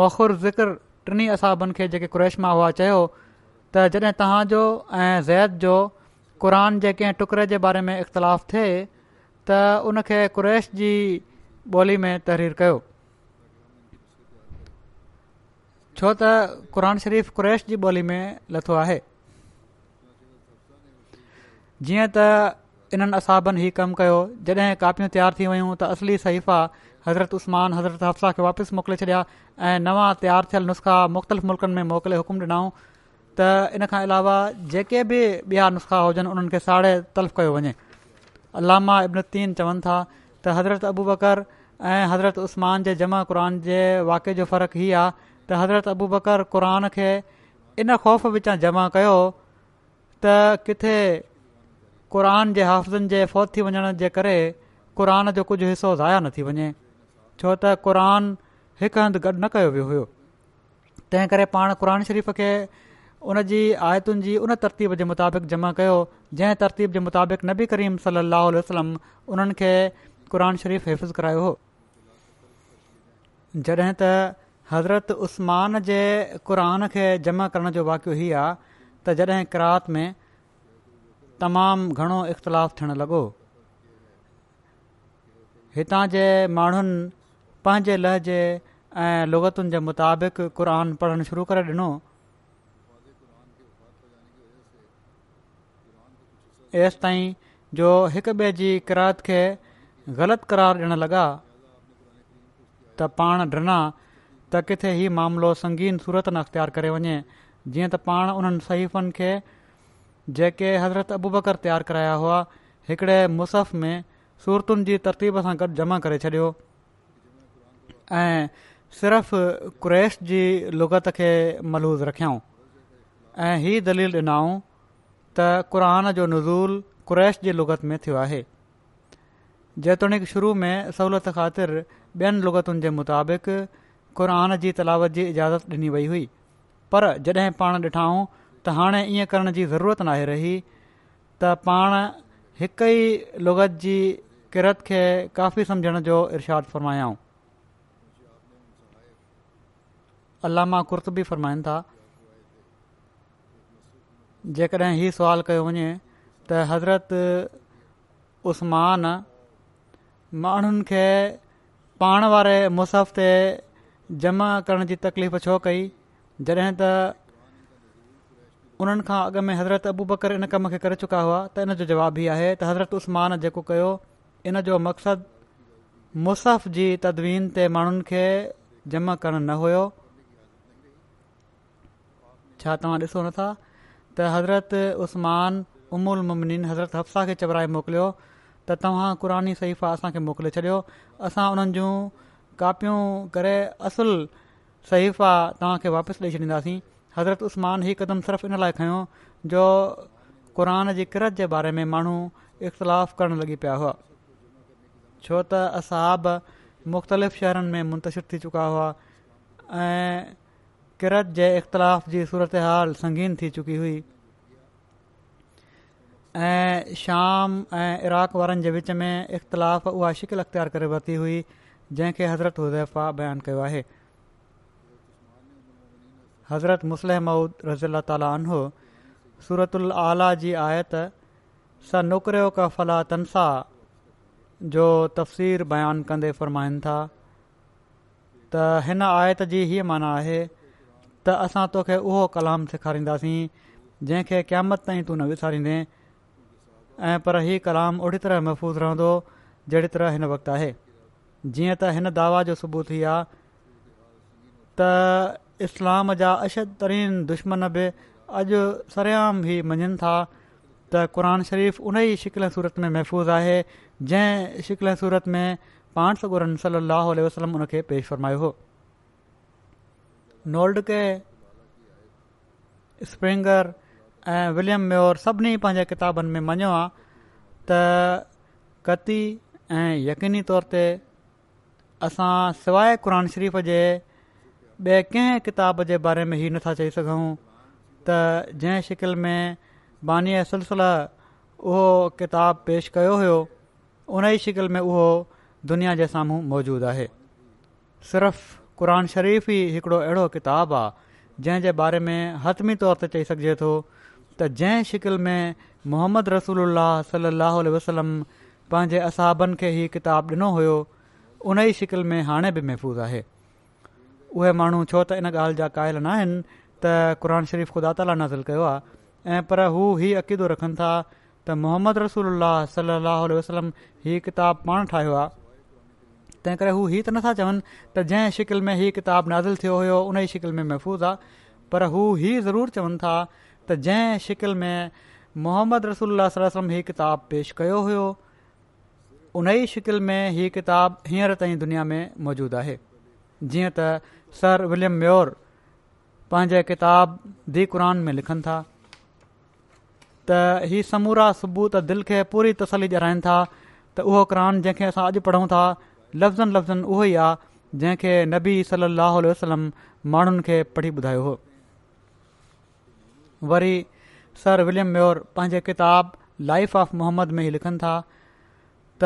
मोखुर ज़िक्र टिनी असाबनि खे जेके क़्रैश मां हुआ चयो त जॾहिं तव्हांजो ऐं ज़ैद जो क़ुरान जेके टुकड़े जे बारे में इख़्तिलाफ़ु थिए त उनखे क़ुरैश जी ॿोली में तहरीर कयो छो त क़ुरान शरीफ़ क़ुरैश जी ॿोली में लथो आहे जीअं त इन्हनि असाबनि ई कमु कयो जॾहिं कापियूं तयारु थी वयूं त असली सहीफ़ा हज़रत उस्मान हज़रत असला खे वापसि मोकिले छॾिया ऐं नवां तयारु थियल नुस्ख़ा मुख़्तलिफ़ मुल्कनि में मोकिले हुकुम ॾिनऊं त इन खां अलावा जेके बि ॿिया नुस्ख़ा हुजनि उन्हनि खे साड़े तल्फ़ कयो वञे अलामा इब्नद्दीन चवनि था त हज़रत अबू बकर ऐं हज़रत उस्मान जे जमा क़ुर जे वाक़े जो फ़र्क़ु इहा आहे त हज़रत अबू बकर बकरुन खे इन ख़ौफ़ विचां जमा कयो त किथे क़ुर जे हाफ़नि जे फौत थी वञण जे करे क़ुरान जो कुझु हिसो ज़ाया न थी वञे छो त क़रान हिकु हंधु गॾु न कयो वियो हुयो तंहिं करे पाण क़ुर शरीफ़ खे उन जी आयतुनि जी उन तरतीब जे मुताबिक़ जमा कयो जंहिं तरतीब जे मुताबिक़ नबी करीम सली अलाह वसलम उन्हनि खे क़रान शरीफ़ हैफ़ुज़ करायो हो जॾहिं त हज़रत उस्मान जे क़रान खे जमा करण जो वाक्य हीउ आहे त जॾहिं क्रात में तमामु घणो इख़्तिलाफ़ु थियणु लॻो हितां जे माण्हुनि पंहिंजे लह जे ऐं लुॻतुनि जे मुताबिक़ क़ुर पढ़णु शुरू करे ॾिनो ऐसि ताईं जो हिकु ॿिए जी किरात खे ग़लति करार ॾियणु लॻा त पाण ॾिना त किथे ही मामिलो संगीन सूरत न अख़्तियारु करे वञे जीअं त पाण उन्हनि सहीफ़नि खे जेके हज़रत अबू बकर तयारु कराया हुआ हिकड़े मुसफ़ में सूरतुनि जी तरतीब सां गॾु जमा करे छॾियो ऐं सिर्फ़ु क्रेस जी लुगत खे मलूज़ रखियाऊं ऐं हीअ दलील ॾिनाऊं त क़रान जो नज़ूल कुरैश जे लुगत में थियो आहे जेतोणीकि शुरू में सहुलियत ख़ातिर ॿियनि लुगतुनि जे मुताबिक़ क़ुरान जी तलावत जी इजाज़त ॾिनी वई हुई पर जॾहिं पाण ॾिठूं त हाणे ईअं करण जी ज़रूरत नाहे रही त पाण हिक ई लुगत जी किरत खे काफ़ी सम्झण जो इर्शादु फ़रमायाऊं अलामा कुर्त बि फ़रमाइनि था जेकॾहिं हीउ सुवाल कयो वञे त हज़रत उस्मान माण्हुनि खे पाण वारे मुसहफ़ ते जमा करण जी तकलीफ़ छो कई जॾहिं त उन्हनि खां अॻु में हज़रत अबू बकर इन कम खे करे चुका हुआ त इन जो जवाब ई आहे त हज़रत उस्मान जेको कयो इन जो मक़सदु मुसहफ़ जी तदवीन ते माण्हुनि खे जमा करणु न हुयो छा तव्हां ॾिसो नथा त हज़रत उस्मान उमुल मुमनिन हज़रत हफ्साह खे चवराए मोकिलियो त तव्हां क़ुरानी सहीफ़ा असांखे मोकिले छॾियो असां उन्हनि जूं कापियूं करे असुल सहीफ़ा तव्हांखे वापसि ॾेई छॾींदासीं हज़रत उस्मान ई क़दम सिर्फ़ु इन लाइ खयों जो क़ुरान जी किरत जे बारे में माण्हू इख़्तिलाफ़ु करण लॻी पिया हुआ छो त असहाब मुख़्तलिफ़ शहरनि में मुंतशिर थी चुका हुआ ऐं किरत जे इख़्तिलाफ़ जी सूरत हाल संगीन थी चुकी हुई ऐं शाम ऐं इराक़ वारनि जे विच में इख़्तिलाफ़ उहा शिकिल अख़्तियार करे वरिती हुई जंहिंखे हज़रत हुज़ैफ़ा बयानु कयो आहे हज़रत मऊद रज़ी अल तालहो सूरत आला जी आयत स सां नौकरियो फला तनसा जो तफ़सीर बयानु कंदे फ़रमाइनि था त हिन आयत जी हीअ माना आहे त असां तोखे उहो कलाम सेखारींदासीं जंहिंखे क़यामत ताईं तूं न विसारींदे ऐं पर हीउ कलामु ओड़ी तरह महफ़ूज़ रहंदो जहिड़ी तरह हिन वक़्तु आहे जीअं त हिन दावा जो सुबुह थी विया त इस्लाम जा अशद तरीन दुश्मन बि अॼु सरयाम बि मञनि था त क़रान शरीफ़ उन ई शिकिल सूरत में महफ़ूज़ आहे जंहिं शिकिल सूरत में पाण सगुरन सली अलाहु वसलम उन खे पेश फरमायो हो नोल्डके स्प्रिंगर ऐं विलियम म्यूर सभिनी पंहिंजे किताबनि में मञियो आहे त कती ऐं यकीनी तौर ते असां सवाइ क़ुर शरीफ़ जे ॿिए कंहिं किताब जे बारे में ई नथा चई सघूं त जंहिं शिकिल में बनि सिलसिला उहो किताब पेश कयो हुयो उन ई शिकिल में उहो दुनिया जे साम्हूं मौजूदु आहे सिर्फ़ क़ुर शरीफ़ ई हिकिड़ो अहिड़ो किताबु आहे जे बारे में हतमी तौर ते चई सघिजे थो त जंहिं शिकिल में मोहम्मद रसूल सल लह वसलम पंहिंजे असाबनि खे ई किताबु ॾिनो हुयो उन ई शिकिल में हाणे बि महफ़ूज़ आहे उहे माण्हू छो त इन ॻाल्हि जा क़ाइल न आहिनि त क़रान शरीफ़ ख़ुदा तालिलुलु कयो आहे ऐं पर हू हीउ अक़ीदो रखनि था त मोहम्मद रसूल अलाह सलाहु वसलम हीउ क़िताबु पाण ठाहियो आहे तंहिं करे हू हीअ त नथा चवनि त जंहिं शिकिल में हीअ किताबु नाज़िल थियो हुयो उन ई शिकिल में महफ़ूज़ आहे पर हू हीउ ज़रूरु चवनि था त जंहिं शिकिल में मोहम्मद रसूल ही किताबु पेश कयो हुयो उन ई शिकिल में हीउ किताबु हींअर ताईं दुनिया में मौजूदु आहे जीअं त सर विलियम म्यूर पंहिंजे किताब दी क़र में लिखनि था त हीअ समूरा सबूत दिलि खे पूरी तसली ॼराइनि था त उहो क़रान जंहिंखे असां अॼु पढ़ूं था लफ़्ज़नि लफ़्ज़नि उहो ई आहे जंहिंखे नबी सली अल माण्हुनि खे पढ़ी ॿुधायो हो वरी सर विलियम म्योर पंहिंजे किताब लाइफ ऑफ़ मोहम्मद में ई लिखनि था त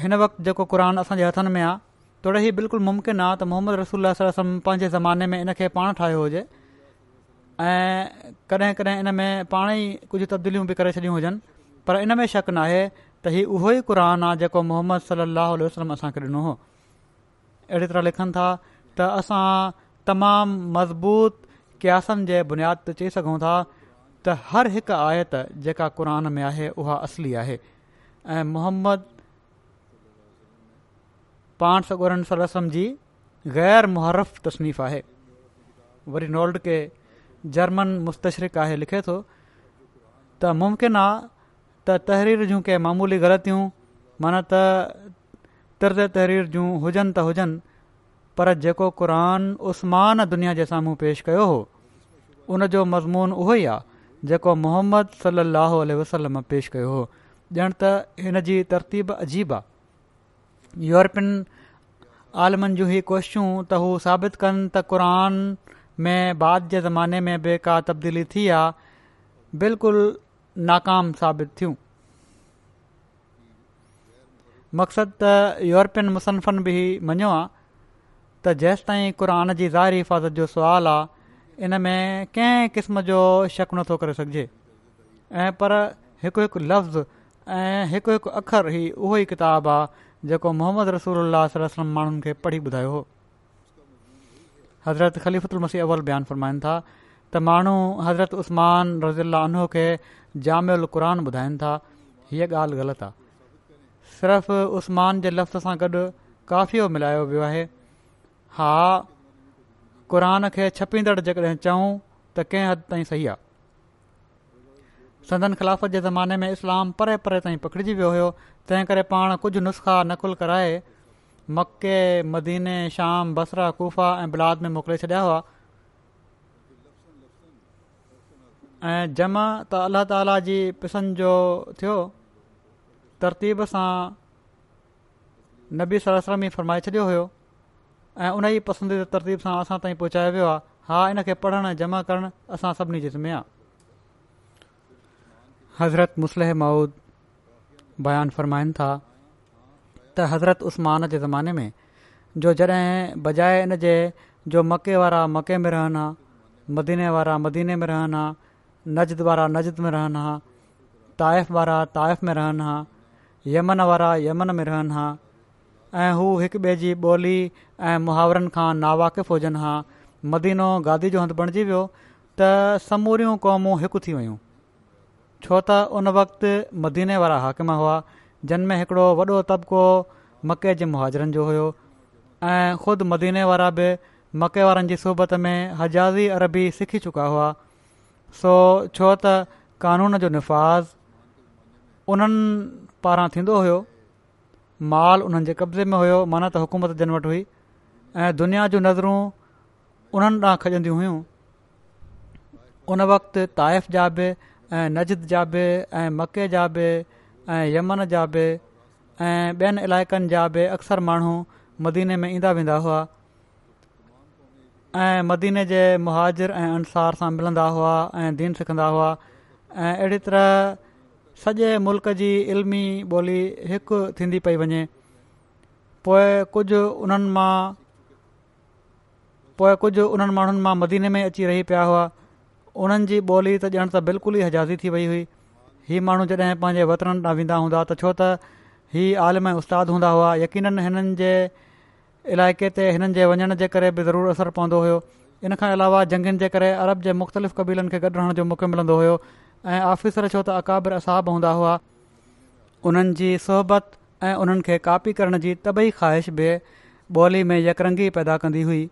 हिन वक़्तु जेको क़ुर असांजे हथनि में आहे तोड़े ई बिल्कुलु मुमकिन आहे त मोहम्मद रसूल वसलम पंहिंजे ज़माने में इन खे पाण ठाहियो हुजे ऐं कॾहिं कॾहिं इन में पाणेई कुझु तब्दीलियूं बि करे छॾियूं हुजनि पर इन में शक नाहे त ही उहो ई क़रान आहे जेको मोहम्मद सलाहु वसलम असांखे ॾिनो हुओ अहिड़ी तरह लिखनि था त असां तमामु मज़बूत क्यासम जे बुनियाद ते चई सघूं था त हर हिकु आयत जेका क़रान में आहे उहा असली आहे ऐं मोहम्मद पाण सन सलम जी गैर मुहरफ़ तशनीफ़ आहे वरी नोल्ड खे जर्मन मुस्तशरिकु आहे लिखे थो त मुमकिन आहे त तहरीर जूं के मामूली ग़लतियूं माना त तिरत तहरीर जूं हुजनि त हुजनि पर जेको عثمان उसमान दुनिया जे साम्हूं पेश कयो हो उन जो मज़मून उहो ई आहे जेको मुहम्मद सलाहु वसलम पेश कयो हो ॼण त हिन जी तरतीब अजीब आहे यूरोपियन आलमनि जूं ई कोशूं त हू साबित कनि त क़रान में बाद जे ज़माने में बि का तब्दीली थी आहे बिल्कुलु नाकाम साबित थियूं मक़सदु त यूरोपियन मुसन्फ़नि बि मञियो आहे त जेसिताईं क़ुरान जी ज़ाहिरी हिफ़ाज़त जो सुवालु आहे इन में कंहिं क़िस्म जो शक नथो करे सघिजे ऐं पर हिकु हिकु लफ़्ज़ ऐं हिकु हिकु अख़रु ई उहो ई किताबु आहे जेको मोहम्मद रसूल अल माण्हुनि खे पढ़ी ॿुधायो हो हज़रत मसीह अवल बयानु फरमाइनि था त माण्हू हज़रत उस्मान रज़ील्ला उनो खे जामियलु क़ुरान ॿुधाइनि था हीअ ॻाल्हि ग़लति आहे सिर्फ़ु उस्मान जे लफ़्ज़ सां गॾु काफ़ियो मिलायो वियो आहे हा क़ुरान खे छपींदड़ जेकॾहिं चऊं त कंहिं हदि ताईं सही आहे संदन खिलाफ़त जे ज़माने में इस्लाम परे परे ताईं पकिड़िजी वियो हुयो तंहिं करे पाण कुझु नुस्ख़ा नक़ुल कराए मके मदीने शाम बसरा गुफ़ा ऐं बिलाद में मोकिले छॾिया हुआ जमा त अल्ला ताला जी पिसंदि जो थियो तरतीब सां नबी सरासी फ़रमाए छॾियो हुयो ऐं उन ई पसंदीदा तरतीब सां असां ताईं पहुचायो वियो आहे हा इन खे पढ़णु जमा करणु असां सभिनी जिमे आहे हज़रत मुस्लिह माउद बयानु फ़रमाइनि था त हज़रत उस्मान जे ज़माने में जो जॾहिं बजाए इन जे जो मके वारा मके में रहनि हा मदीने वारा मदीने में रहनि हा नजद वारा नजद में रहनि हा ताइफ़ वारा ताइफ़ में रहनि हा यमन वारा यमन में रहनि हा ऐं हू हिकु ॿिए जी ॿोली ऐं मुहावरनि खां नावाकिफ़ हुजनि हा मदीनो गादी जो हंधु बणिजी वियो त समूरियूं क़ौमूं हिकु थी वियूं छो त उन वक़्त मदीने वारा हाकिम हुआ जिन में हिकिड़ो वॾो तबिको मके जे मुहाजरनि जो हुयो ऐं ख़ुदि मदीने वारा बि मके वारनि जी सोबत में हज़ाज़ी अरबी सिखी चुका हुआ सो छो त कानून जो निफ़ाज़ उन्हनि पारां थींदो हुओ माल उन्हनि जे कब्ज़े में हुयो माना त हुकूमत जिन वटि हुई ऐं दुनिया जूं नज़रूं उन्हनि ॾांहुं खॼंदियूं हुयूं उन वक़्तु ताइफ़ जा बि ऐं नजद जा बि ऐं मके जा बि ऐं यमन जा बि ऐं ॿियनि इलाइक़नि जा बि अक्सर माण्हू मदीने में ईंदा वेंदा हुआ ऐं मदीने जे मुहाजरु ऐं अनुसार सां मिलंदा हुआ ऐं दीन सिखंदा हुआ ऐं अहिड़ी तरह सॼे मुल्क़ जी इल्मी ॿोली हिकु थींदी पई वञे पोइ कुझु उन्हनि मां पोइ कुझु उन्हनि माण्हुनि मां मदीने में अची रही पिया हुआ उन्हनि जी ॿोली त ॼण सां बिल्कुलु ई थी वई हुई इहे माण्हू जॾहिं पंहिंजे वतन ॾांहुं वेंदा हूंदा त छो त हीअ आलिम उस्तादु हुआ यकीन हिननि इलाइक़े ते हिननि जे वञण जे करे बि ज़रूरु असरु पवंदो हुयो इन खां अलावा जंगनि जे करे अरब जे मुख़्तलिफ़ क़बीलनि खे गॾु रहण जो मौको मिलंदो हुयो ऐं आफ़िसर छो त अकाबिर असाब हूंदा हुआ उन्हनि जी सोहबत ऐं उन्हनि खे कापी करण जी तबई ख़्वाहिश बि ॿोली में यकरंगी पैदा कंदी हुई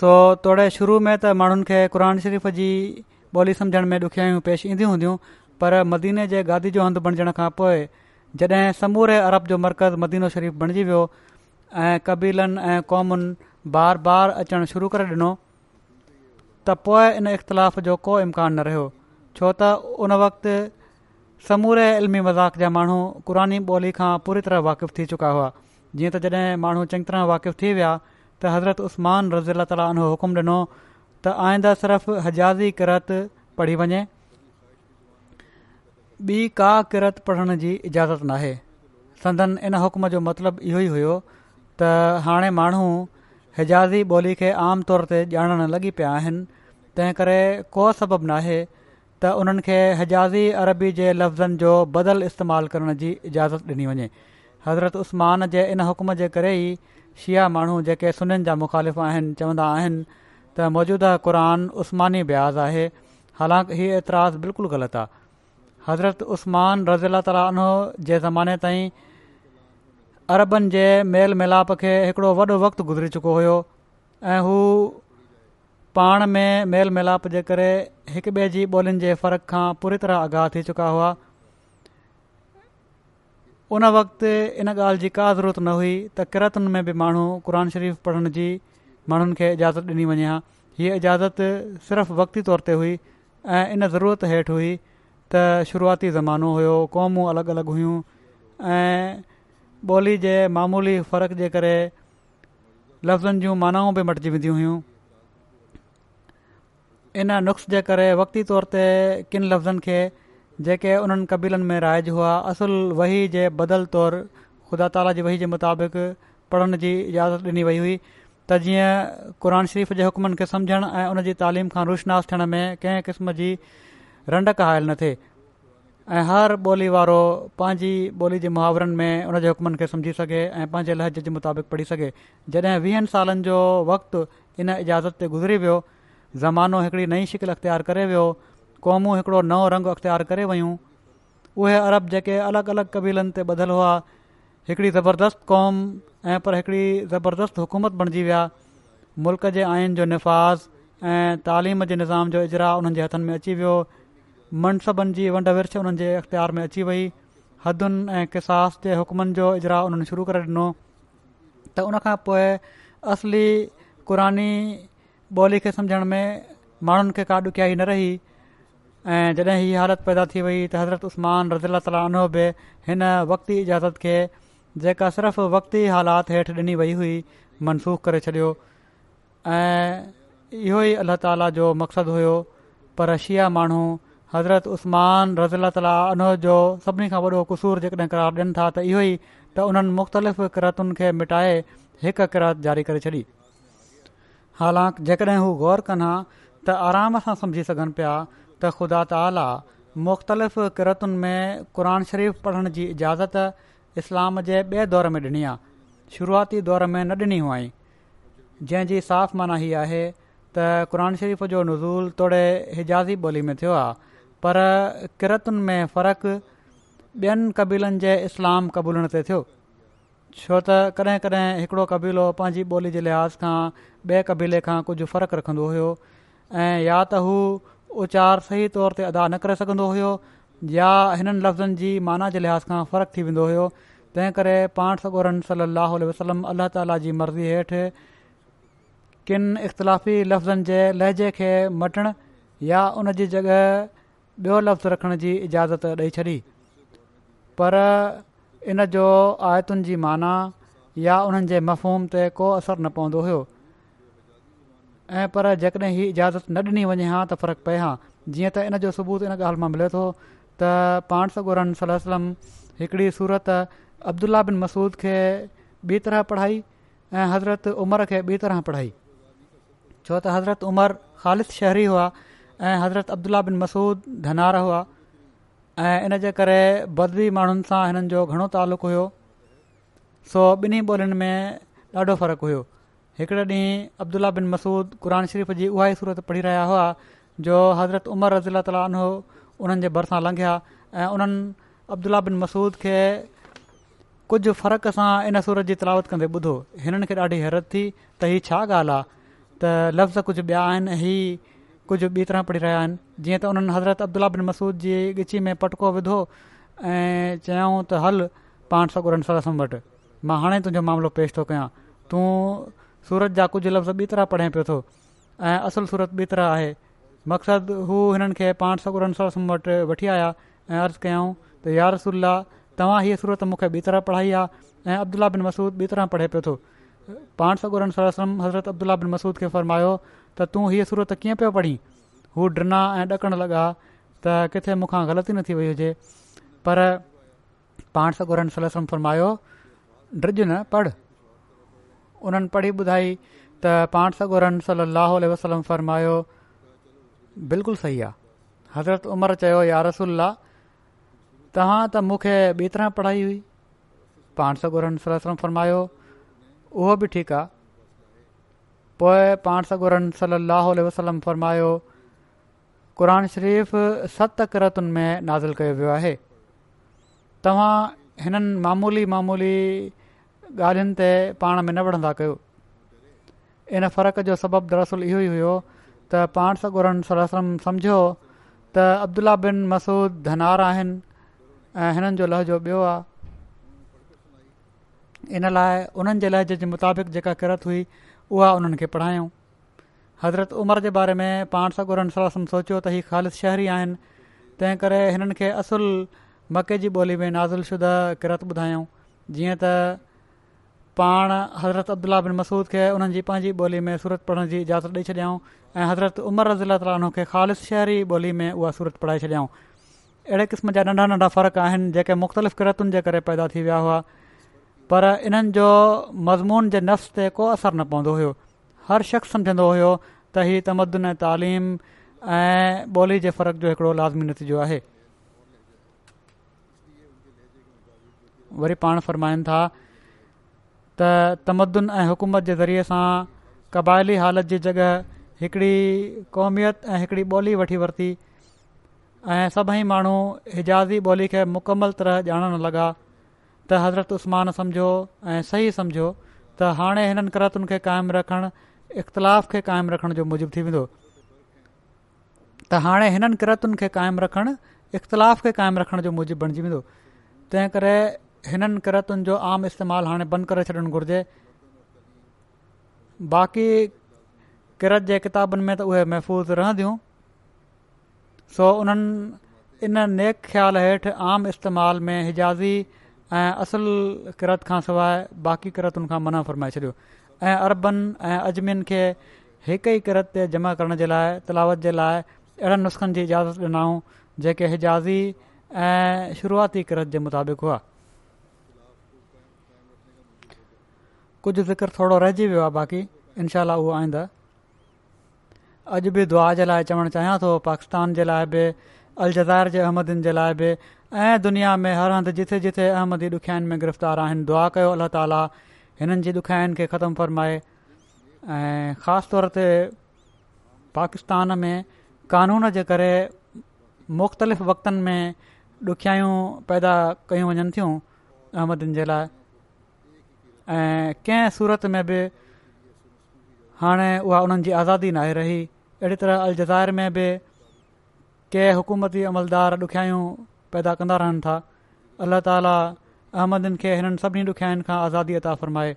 सो तोड़े शुरू में त माण्हुनि खे क़ुर शरीफ़ जी ॿोली सम्झण में ॾुखियाई पेश ईंदियूं हूंदियूं पर मदीने जे गादी जो हंधु बणजण खां पोइ जॾहिं समूरे अरब जो मर्कज़ मदीनो शरीफ़ बणिजी वियो ऐं कबीलनि ऐं क़ौमुनि बार बार अचणु शुरू करे ॾिनो त पोइ इन इख़्तिलाफ़ जो को इम्कान न रहियो छो त उन वक़्ति समूरे इल्मी मज़ाक़ जा माण्हू क़ुरानी ॿोली खां पूरी तरह वाक़िफ़ु थी चुका हुआ जीअं त जॾहिं माण्हू चङी तरह वाक़िफ़ु थी विया त हज़रत उस्मान रज़ी अला ताली उन हुकुम ॾिनो त आईंदा सिर्फ़ु हज़ाजी किरत पढ़ी वञे ॿी का किरत पढ़ण जी इजाज़त नाहे संदन इन हुकुम जो मतिलबु इहो ई हुयो त हाणे माण्हू हिजाज़ी ॿोली खे आमतौर ते ॼाणणु लॻी पिया आहिनि तंहिं करे को सबबु न त उन्हनि खे हजाज़ी अरबी जे लफ़्ज़नि जो बदल इस्तेमालु करण जी इजाज़त ॾिनी वञे हज़रत उसमान जे इन हुकम जे करे ई शिया माण्हू जेके सुन जा मुख़ालिफ़ आहिनि चवंदा आहिनि त मौजूदा क़ुर उसमानी ब्याज़ आहे हालांकि हीअ ऐतराज़ बिल्कुलु ग़लति आहे हज़रत उस्तमान रज़ीला ताली जे ज़माने ताईं अरबनि जे मेल मिलाप खे हिकिड़ो वॾो वक़्तु गुज़री चुको हुयो ऐं हू पाण में मेल मिलाप जे करे हिकु ॿिए जी ॿोलियुनि जे फ़रक खां पूरी तरह आगाह थी चुका हुआ उन वक़्ति इन ॻाल्हि जी का ज़रूरत न हुई त किरतुनि में बि माण्हू क़ुर शरीफ़ पढ़ण जी माण्हुनि खे इजाज़त ॾिनी वञे हा हीअ इजाज़त सिर्फ़ु वक़्ती तौर ते हुई ऐं इन ज़रूरत हेठि हुई त शुरूआती ज़मानो हुयो क़ौमूं अलॻि अलॻि हुयूं ऐं ॿोली जे मामूली फ़र्क़ जे करे लफ़्ज़नि जूं मानाऊं बि मटिजी वेंदियूं हुयूं इन नुस्ख़ जे करे वक़्तती तौर ते किन लफ़्ज़नि खे जेके उन्हनि कबीलनि में राइज हुआ असुलु वही जे बदल तौरु ख़ुदा ताला जी वही जे मुताबिक़ पढ़ण जी इजाज़त ॾिनी वई हुई त जीअं क़ुर शरीफ़ जे हुकमनि खे समुझण ऐं उन जी तालीम खां रुशनासु थियण में कंहिं क़िस्म जी रंडक हायल न थिए ऐं हर ॿोली वारो पंहिंजी ॿोली जे मुहावरनि में उन जे हुकमनि खे सम्झी सघे ऐं पंहिंजे लहज जे मुताबिक़ पढ़ी सघे जॾहिं वीहनि सालनि जो वक़्तु इन इजाज़त ते गुज़री वियो ज़मानो हिकिड़ी नई शिकिल अख़्तियारु करे वियो क़ौमूं हिकिड़ो नओं रंग अख़्तियारु करे वियूं उहे अरब जेके अलॻि अलॻि क़बीलनि ते ॿधलु हुआ हिकिड़ी ज़बरदस्त क़ौम ऐं पर हिकिड़ी ज़बरदस्त हुकूमत बणिजी विया मुल्क़ जे आइन जो नफ़ाज़ ऐं तालीम जे निज़ाम जो इजरा उन्हनि जे हथनि में अची वियो मनसबनि जी वंड विर्छ उन्हनि जे इख़्तियार में अची वई हदुनि ऐं किसास जे हुकमनि जो इजरा उन्हनि शुरू करे ॾिनो त उन खां पोइ असली क़ुरानी ॿोली खे सम्झण में माण्हुनि खे का ॾुखियाई न रही ऐं जॾहिं हीअ हालति पैदा थी वई त हज़रत उस्मान रज़ी अला ताली उन बि हिन वक़्ती इजाज़त खे जेका सिर्फ़ु वक़्ती हालात हेठि ॾिनी वई हुई मनसूख करे छॾियो ऐं इहो ई अला ताला जो मक़सदु हुयो पर शिया माण्हू हज़रत उस्मान رضی ताला उनोह जो सभिनी खां वॾो क़सूर जेकॾहिं किरार ॾियनि था त इहो ई त उन्हनि मुख़्तलिफ़ किरतुनि खे मिटाए हिकु किरत जारी करे छॾी हालांकि जेकॾहिं हू ग़ौर कनि हा त आराम सां सम्झी सघनि पिया त ख़ुदा ताला मुख़्तलिफ़ किरतुनि में क़ुर शरीफ़ु पढ़ण जी इजाज़त इस्लाम जे ॿिए दौर में ॾिनी आहे शुरूआती दौर में न ॾिनी हुआईं जंहिंजी साफ़ु माना हीअ आहे त क़रान शरीफ़ जो नज़ूल तोड़े हिजाज़ी ॿोली में थियो आहे पर किरतुनि में फ़र्क़ु ॿियनि कबीलनि जे इस्लाम क़बूलनि ते थियो छो त कॾहिं कॾहिं हिकिड़ो कबीलो पंहिंजी ॿोली जे लिहाज़ खां ॿिए क़बीले खां कुझु फ़र्क़ु रखंदो हुयो ऐं या त हू उचार सही तौर ते अदा न करे सघंदो हुयो या हिननि लफ़्ज़नि जी माना जे लिहाज़ खां फ़र्क़ु थी वेंदो हुयो तंहिं करे पाण सगोरनि सली अलाहु वसलम अलाह ताला जी मर्ज़ी हेठि किन इख़्तिलाफ़ी लफ़्ज़नि जे लहजे खे मटणु या उन जी जॻहि ॿियो लफ़्ज़ रखण जी इजाज़त ॾेई छॾी पर इन जो आयतुनि जी माना या उन्हनि जे मफ़ोम ते को असरु न पवंदो हुओ ऐं पर जेकॾहिं हीउ इजाज़त न ॾिनी वञे हा त फ़र्क़ु पए हा जीअं त इन जो सबूत इन ॻाल्हि मां मिले थो त पाण सगुरन सलम हिकिड़ी सूरत अब्दुला बिन मसूद खे ॿी तरह पढ़ाई ऐं हज़रत उमर खे ॿी तरह पढ़ाई छो त हज़रत उमर ख़ालिद शहरी हुआ ऐं हज़रत अब्दुला बिन मसूद धनार हुआ ऐं इनजे करे बदवी माण्हुनि सां हिननि जो घणो तालुक़ु हुओ सो ॿिन्ही ॿोलियुनि में ॾाढो फ़र्क़ु हुयो हिकिड़े ॾींहुं अब्दुला बिन मसूद क़ुर शरीफ़ जी उहा ई सूरत पढ़ी रहिया हुआ जो हज़रत उमर रज़ीला तालीन हुओ उन्हनि जे भरिसां लंघिया ऐं उन्हनि अब्दुला बिन मसूद खे कुझु फ़र्क़ सां इन सूरत जी तलावत कंदे ॿुधो हिननि खे ॾाढी हैरत थी त हीअ छा ॻाल्हि आहे त लफ़्ज़ कुझु ॿिया आहिनि हीअ कुझु ॿी तरह पढ़ी रहिया आहिनि जीअं त हुननि हज़रत अब्दुला बिन मसूद जी ॻिछी में पटको विधो ऐं चयऊं त हलु पाण सगुरन सालसम वटि मां हाणे तुंहिंजो मामिलो पेश थो कयां तूं सूरत जा कुझु लफ़्ज़ ॿी तरह पढ़े पियो थो ऐं असुलु सूरत ॿी तरह आहे मक़सदु हू हिननि खे पाण सगुर सरसम वटि वठी आया ऐं अर्ज़ु कयऊं त यार रसुल्ला तव्हां हीअ सूरत मूंखे ॿी तरह पढ़ाई आहे ऐं अब्दुला बिन मसूद ॿी तरह पढ़े पियो थो पाण सॻु सरसम हज़रत अब्दुला बिन मसूद खे फरमायो त तूं हीअ सूरत कीअं पियो पढ़ी हू ड्रिना ऐं ॾकणु लॻा त किथे मूंखां ग़लती न थी वई हुजे पर पाण सगुरनि सलसम फ़र्मायो ड्रिज न पढ़ उन्हनि पढ़ी ॿुधाई त पाण सगोरनि सलाहु वसलम फ़र्मायो बिल्कुलु सही आहे हज़रत उमर चयो यार रसुल्ला तव्हां त मूंखे ॿी तरह पढ़ाई हुई पाण सगोरनि सलसम सलम फ़र्मायो उहो बि ठीकु आहे पोइ पाण साॻोरन सली वसलम फ़र्मायो क़रान शरीफ़ सत किरतुनि में नाज़िल कयो वियो आहे तव्हां हिननि मामूली मामूली ॻाल्हियुनि ते पाण में न वणंदा कयो इन फ़र्क़ जो सबबु दरसल इहो ई हुयो त पाण सागुरन सलम सम्झो त अब्दुला बिन मसूद धनार आहिनि ऐं हिननि जो लहजो ॿियो आहे इन लाइ उन्हनि जे लहज जे मुताबिक़ जेका किरत हुई उहा उन्हनि खे पढ़ायूं हज़रत उमर जे बारे में पाण सगुर सोचियो त ही ख़ालि शहरी आहिनि तंहिं करे हिननि खे असुलु मके जी ॿोली में नाज़ुलशुदा किरत ॿुधायूं जीअं त पाण हज़रत अब्दुला बिन मसूद खे हुननि जी पंहिंजी ॿोली में सूरत पढ़ण जी इजाज़त ॾेई छॾियऊं ऐं हज़रत उमर रज़ीला ताली ख़ालिद शहरी ॿोली में उहा सूरत पढ़ाए छॾियऊं अहिड़े क़िस्म जा नंढा नंढा फ़र्क़ आहिनि जेके मुख़्तलिफ़ किरतुनि जे करे पैदा थी विया हुआ पर इन्हनि जो मज़मून जे नफ़्स ते को असरु न पवंदो हुयो हर शख़्स समुझंदो हुयो त हीउ तमदन ऐं तालीम ऐं ॿोली जे फ़र्क़ जो हिकिड़ो लाज़मी नतीजो आहे वरी पाण फ़रमाईनि था त तमदन ऐं हुकूमत जे ज़रिए सां क़बाइली हालत जी जॻह हिकिड़ी क़ौमियत ऐं हिकिड़ी ॿोली वठी वरिती ऐं सभई माण्हू हिजाज़ी ॿोली खे मुकमल तरह ॼाणणु लॻा त हज़रत उस्मान समझो ऐं सही समझो त हाणे हिननि करतुनि खे क़ाइमु रखणु इख़्तिलाफ़ खे क़ाइमु रखण जो मूजिब थी वेंदो त हाणे हिननि किरतुनि खे क़ाइमु रखणु इख़्तिलाफ़ खे क़ाइमु रखण जो मूजिबु बणिजी वेंदो तंहिं करे हिननि किरतुनि जो आम इस्तेमालु हाणे बंदि करे छॾणु घुरिजे बाक़ी किरत जे किताबनि में त उहे महफ़ूज़ रहंदियूं सो उन्हनि इन नेक ख़्याल हेठि आम इस्तेमाल में हिजाज़ी असल किरत खां सवाइ बाक़ी किरतुनि खां मना फरमाए छॾियो ऐं अरबनि ऐं अजमियुनि खे हिकु ई किरत ते जमा करण जे लाइ तलावत जे लाइ अहिड़नि नुस्ख़नि जी इजाज़त ॾिनाऊं जेके हिजाज़ी ऐं शुरूआती किरत जे मुताबिक़ हुआ कुझु ज़िक्र थोरो रहिजी वियो आहे बाक़ी इनशाला उहो आईंदा अॼु बि दुआ जे लाइ चवणु चाहियां थो पाकिस्तान जे लाइ बि अलजज़ार जे अहमदिन जे लाइ बि ऐं दुनिया में हर हंधि जिथे जिथे अहमदी ॾुखियानि में गिरफ़्तार आहिनि दुआ कयो अलाह ताली हिननि जी ॾुखियानि खे ख़तमु फ़रमाए ऐं ख़ासि तौर ते पाकिस्तान में कानून जे करे मुख़्तलिफ़ वक़्तनि में ॾुखियायूं पैदा कयूं वञनि थियूं अहमदनि जे लाइ ऐं कंहिं सूरत में बि हाणे उहा उन्हनि जी आज़ादी नाहे रही अहिड़ी तरह अल जज़ाइर में बि कंहिं हुकूमती अमलदार ॾुखियायूं पैदा कंदा रहनि था अल्ला ताला अहमदनि खे हिननि सभिनी ॾुखियाईनि खां आज़ादी अता फरमाए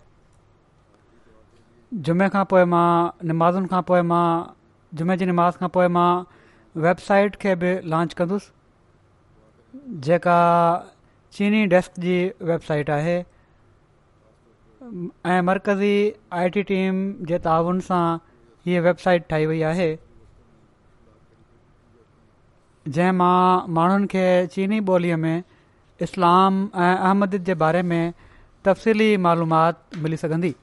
जुमे खां पोइ मां निमाज़ुनि खां पोइ मां जुमे जी निमाज़ खां पोइ मां वेबसाइट खे बि लॉन्च कंदुसि जेका चीनी डेस्क जी वेबसाइट आहे ऐं मर्कज़ी आई टी टीम जे ताउन सां हीअ वेबसाइट ठाही वई आहे जंहिंमां माण्हुनि खे चीनी ॿोलीअ में इस्लाम ऐं अहमद जे बारे में तफ़सीली मालूमाति मिली सघंदी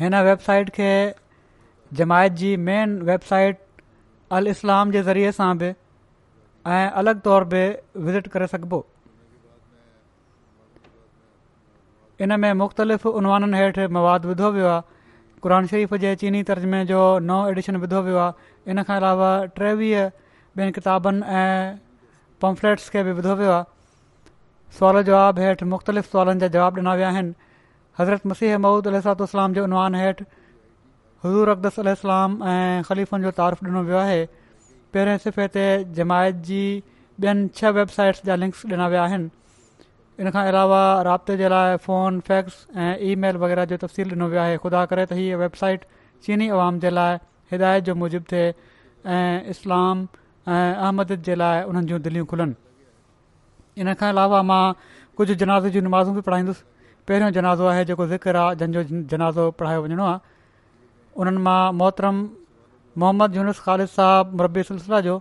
हिन वेबसाइट खे जमायत जी मेन वेबसाइट अल इस्लाम जे ज़रिए सां बि ऐं अलॻि तौर बि विज़िट करे सघिबो हिन में मुख़्तलिफ़ उनवाननि हेठि मवादु विधो वियो आहे क़ुर शरीफ़ जे चीनी तर्जुमे जो नओ एडिशन विधो वियो आहे इनखां अलावा टेवीह ॿियनि किताबनि ऐं पंफलेट्स खे बि विधो वियो आहे सुवाल जवाबु हेठि मुख़्तलिफ़ सुवालनि जा जवाबु ॾिना विया आहिनि हज़रत मसीह महूद अलातलाम जो उनवान हेठि हज़ूर अक़दस अलाम ऐं ख़लीफ़ जो तारफ़ु ॾिनो वियो आहे पहिरें सिफ़े ते जमायत जी ॿियनि छह वेबसाइट्स जा लिंक्स ॾिना विया आहिनि इनखां अलावा राब्ते जे लाइ फ़ोन फैक्स ऐं ईमेल वग़ैरह जो तफ़सील ॾिनो वियो आहे ख़ुदा करे त हीअ वेबसाइट चीनी आवाम जे लाइ हिदायत जो मूजिब थिए ऐं इस्लाम ऐं अहमद जे लाइ उन्हनि जूं दिलियूं खुलनि इन खां अलावा मां कुझु जनाज़े जी नमाज़ू बि पढ़ाईंदुसि पहिरियों जनाज़ो आहे जेको ज़िक्र आहे जंहिंजो जनाज़ो पढ़ायो वञणो आहे उन्हनि मां मोहतरम मोहम्मद यूनुस ख़ालिद साहिबु मुरबी सिलसिला जो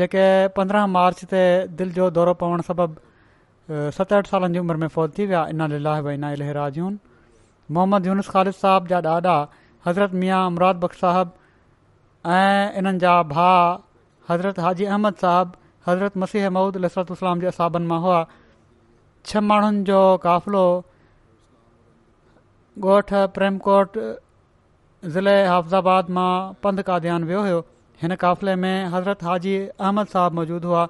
जेके पंद्रहं मार्च ते दिलि जो दौरो पवणु सबबु सत अठ सालनि जी उमिरि में फ़ौत थी विया इनालीला भई इना इलाजून मोहम्मद यूनुस ख़ालिद साहब जा ॾाॾा हज़रत मियां बख़्श साहब ऐं इन्हनि जा भाउ हज़रत हाजी अहमद साहिबु हज़रत मसीह महूद लसरत इस्लाम जे असाबन मां हुआ छह माण्हुनि जो क़ाफ़िलो ॻोठ प्रेमकोट ज़िले हाफ़ाबाद मां पंध काद्यान वियो हुयो हिन क़ाफ़िले में हज़रत हाजी अहमद साहिबु मौजूदु हुआ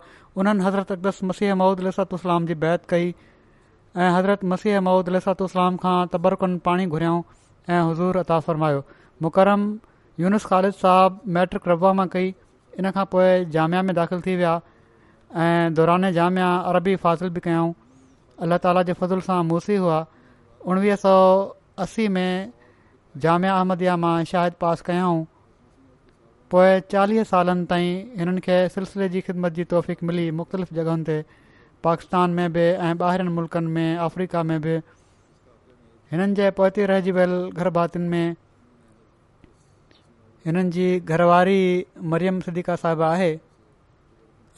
उन्हनि हज़रत अकदस मसीह महूद लसरत इस्लाम जी बैत कई ऐं हज़रत मसीह लसरत इस्लाम खां तबरकुनि पाणी घुरियाऊं ऐं हज़ूर अताफ़रमायो मुकरम यूनस ख़ालिद साहबु मैट्रिक रबा रवामा कई इन खां पोइ जामिया में दाख़िल थी विया ऐं दौराने जामिया अरबी फ़ासिल बि कयाऊं अल्ला ताला जे फज़ुल सां मूसी हुआ उणिवीह सौ असी में जामिया अहमदिया मां शाहिद पास कयाऊं पोए चालीह सालनि ताईं हिननि खे सिलसिले जी ख़िदमत जी तौफ़ीक़ मिली मुख़्तलिफ़ जॻहियुनि ते पाकिस्तान में बि ऐं ॿाहिरनि मुल्कनि में अफ्रीका में बि हिननि जे पहुते रहिजी वियल गरभातियुनि में हिननि जी घरवारी मरियम सिद्दीका साहिबु आहे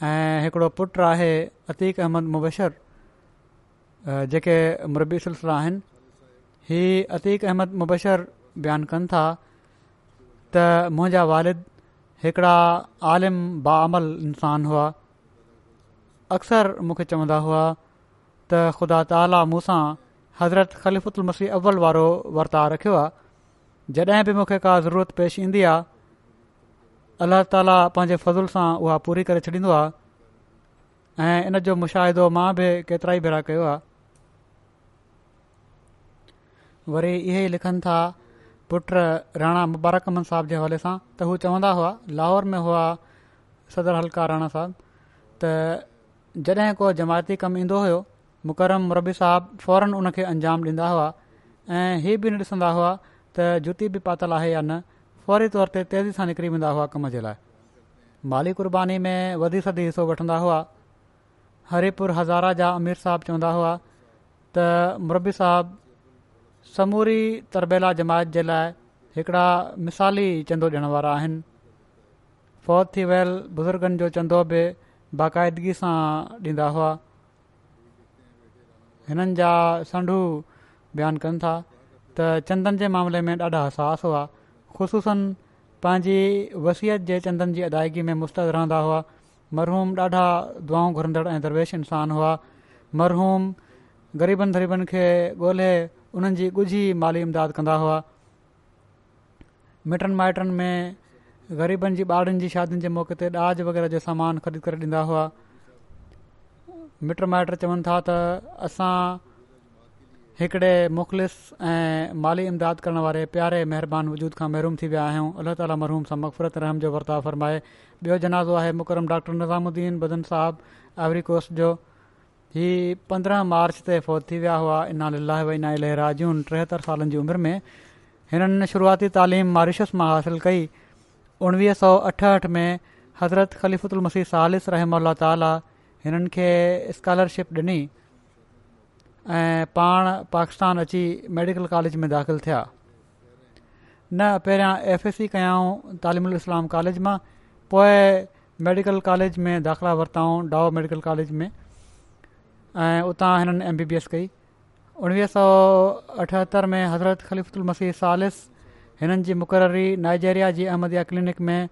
ऐं हिकिड़ो पुटु आहे अतीक अहमद मुबशर जेके मुरबी सिलसिला आहिनि हीअ अतीक अहमद मुबशर बयानु कनि था त मुंहिंजा वालिद हिकिड़ा आलिम बामल इंसान हुआ अक्सर मूंखे चवंदा हुआ त ख़ुदा ताला मूं हज़रत ख़लीफ़ुत मसीह अव्वल वारो वर्ता रखियो आहे जॾहिं बि मूंखे का ज़रूरत पेश ईंदी आहे अलाह ताला पंहिंजे फज़ल सां उहा पूरी करे छॾींदो आहे इन जो मुशाहिदो मां बि केतिरा ई भेरा कयो आहे वरी इहे ई लिखनि था पुट राणा मुबारक अमन साहब जे हवाले सां त हू चवंदा हुआ लाहौर में हुआ सदर हल्का राणा साहब त जॾहिं को जमायती कमु ईंदो हुयो मुकरम रबी साहब फौरन उन खे अंजाम डींदा हुआ ऐं इहे बि न ॾिसंदा हुआ त जुती बि पातल आहे या न फौरी तौर ते तेज़ी सां निकिरी वेंदा हुआ कम जे लाइ माली कुर्बानी में वधी सदी हिसो वठंदा हुआ हरिपुर हज़ारा जा अमीर साहब चवंदा हुआ त मुरबी साहब समूरी तरबेला जमायत जे लाइ हिकिड़ा मिसाली चंदो ॾियण वारा आहिनि फ़ौत थी वियल बुज़ुर्गनि जो चंदो बि बाक़ाइदगी सां ॾींदा हुआ हिननि जा संडू बयानु कनि था त चंदनि जे मामले में ॾाढा हसास हुआ ख़ूसनि पंहिंजी वसियत जे चंदन जी अदायगी में मुस्तैदु रहंदा हुआ मरहूम ॾाढा दुआऊं घुरंदड़ ऐं दरवेश इंसान हुआ मरहूम ग़रीबनि ग़रीबनि खे ॻोल्हे उन्हनि जी ॻुझ माली इमदाद कंदा हुआ मिटनि माइटनि में ग़रीबनि जी ॿारनि जी शादीनि जे मौके ते ॾाज वग़ैरह जो सामान ख़रीद करे ॾींदा हुआ मिट माइट चवनि था त असां हिकिड़े मुख़लिस ऐं माली इमदाद करण वारे प्यारे महिरबानी वजूद खां महिरूम थी विया आहियूं अलाह ताली महरूम सां मक़फ़रत रहम जो वर्ताव फ़रमाए ॿियो जनाज़ो आहे मुकरम डॉक्टर नज़ामुद्दीन बदन साहब एवरीकोस्ट जो हीअ पंद्रहं मार्च ते फ़ौत थी विया हुआ इनाल वई ना इलाजून टेहतरि सालनि जी उमिरि में हिननि शुरूआती तालीम मारीशस मां हासिलु कई उणिवीह सौ अठहठि में हज़रत ख़लीफ़ुत उलमसी सालिस रहम ताल हिननि खे स्कॉलरशिप ॾिनी ऐं पाण पाकिस्तान अची मेडिकल कॉलेज में दाख़िल थिया न पहिरियां एफ एस सी कयाऊं तालिमुल इस्लाम कॉलेज मां पोएं मेडिकल कॉलेज में दाख़िला वरिताऊं डाओ मेडिकल कॉलेज में ऐं उतां हिननि एम बी बी एस कई उणिवीह सौ अठहतरि में हज़रत ख़लीफ़ल मसीह सालिस हिननि जी मुक़ररी नाइजेरिया जी अहमदिया क्लिनिक में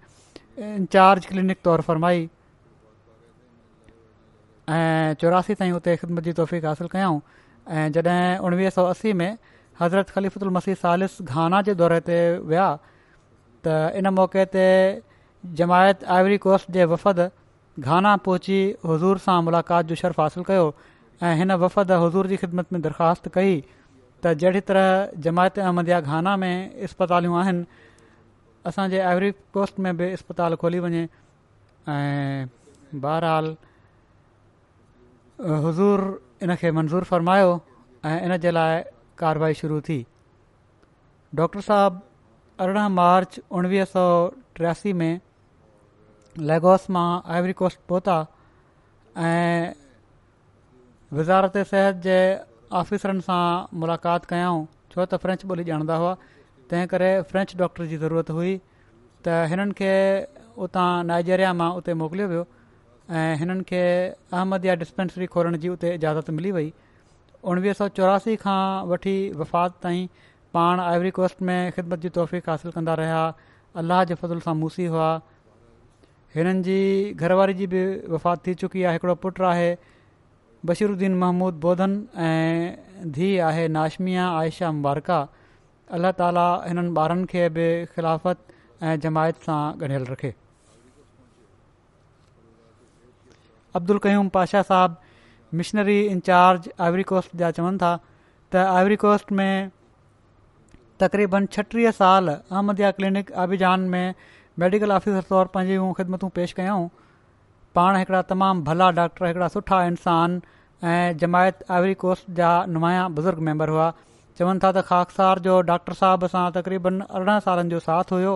इंचार्ज क्लिनिक तौरु फ़रमाई ऐं चौरासी ताईं उते ख़िदमत जी तौफ़ीक़ हासिलु कयऊं ऐं जॾहिं उणिवीह सौ असी में हज़रत ख़लीफ़ुदु उल मसी सालिस घाना जे दौरे ते विया त इन मौक़े ते जमायत आइवरी कोस्ट जे वफ़द घाना पहुची हज़ूर सां मुलाक़ात जो शर्फ़ हासिल कयो ऐं हिन वफ़द हज़ूर जी ख़िदमत में दरख़्वास्त कई त जहिड़ी तरह जमायत अहमद घाना में इस्पतालियूं आहिनि असांजे आइवरी कोस्ट में बि इस्पताल खोली वञे ऐं बहरहाल हज़ूर इन खे मंज़ूरु फ़रमायो ऐं इन जे लाइ कारवाई शुरू थी डॉक्टर साहिबु अरिड़हं मार्च उणिवीह सौ टियासी में लेगोस मां आइवरी कोस्ट पहुता ऐं वज़ारत सिहत जे आफ़ीसरनि सां मुलाक़ात कयाऊं छो त फ्रेंच ॿोली ॼाणंदा हुआ तंहिं करे फ्रेंच डॉक्टर जी ज़रूरत हुई त हिननि खे उतां नाइजेरिया मां उते मोकिलियो वियो ऐं हिननि खे या डिस्पेंसरी खोलण जी उते इजाज़त मिली वई उणिवीह सौ चौरासी खां वठी वफ़ात ताईं पाण आइवरी कोस्ट में ख़िदमत जी तौफ़ीक़ासिल कंदा रहिया अलाह जे फज़ुल सां मूसी हुआ हिननि जी घरवारी जी बि वफ़ात थी चुकी आहे हिकिड़ो पुटु आहे बशीरुद्दीन महमूद बौधन ऐं धीउ आहे नाशमिया आयशा मुबारका अलाह ताली हिननि ॿारनि खे बि ख़िलाफ़त ऐं जमायत सां ॻंढियलु रखे अब्दुल कयूम पाशाह साहिबु मिशनरी इंचार्ज आइवरी कोस्ट जा चवनि था त कोस्ट में तक़रीबन छटीह साल अहमदया क्लिनिक आभिजान में मेडिकल ऑफिसर तौर पंहिंजूं ख़िदमतूं पेश कयूं पाण हिकिड़ा तमामु भला डॉक्टर हिकिड़ा सुठा इंसान ऐं जमायत आइवरी कोस्ट जा नुमाया बुज़ुर्ग मैंबर हुआ चवनि था त खाकसार जो डॉक्टर साहिब सां तक़रीबन अरिड़हं सालनि जो साथ हुयो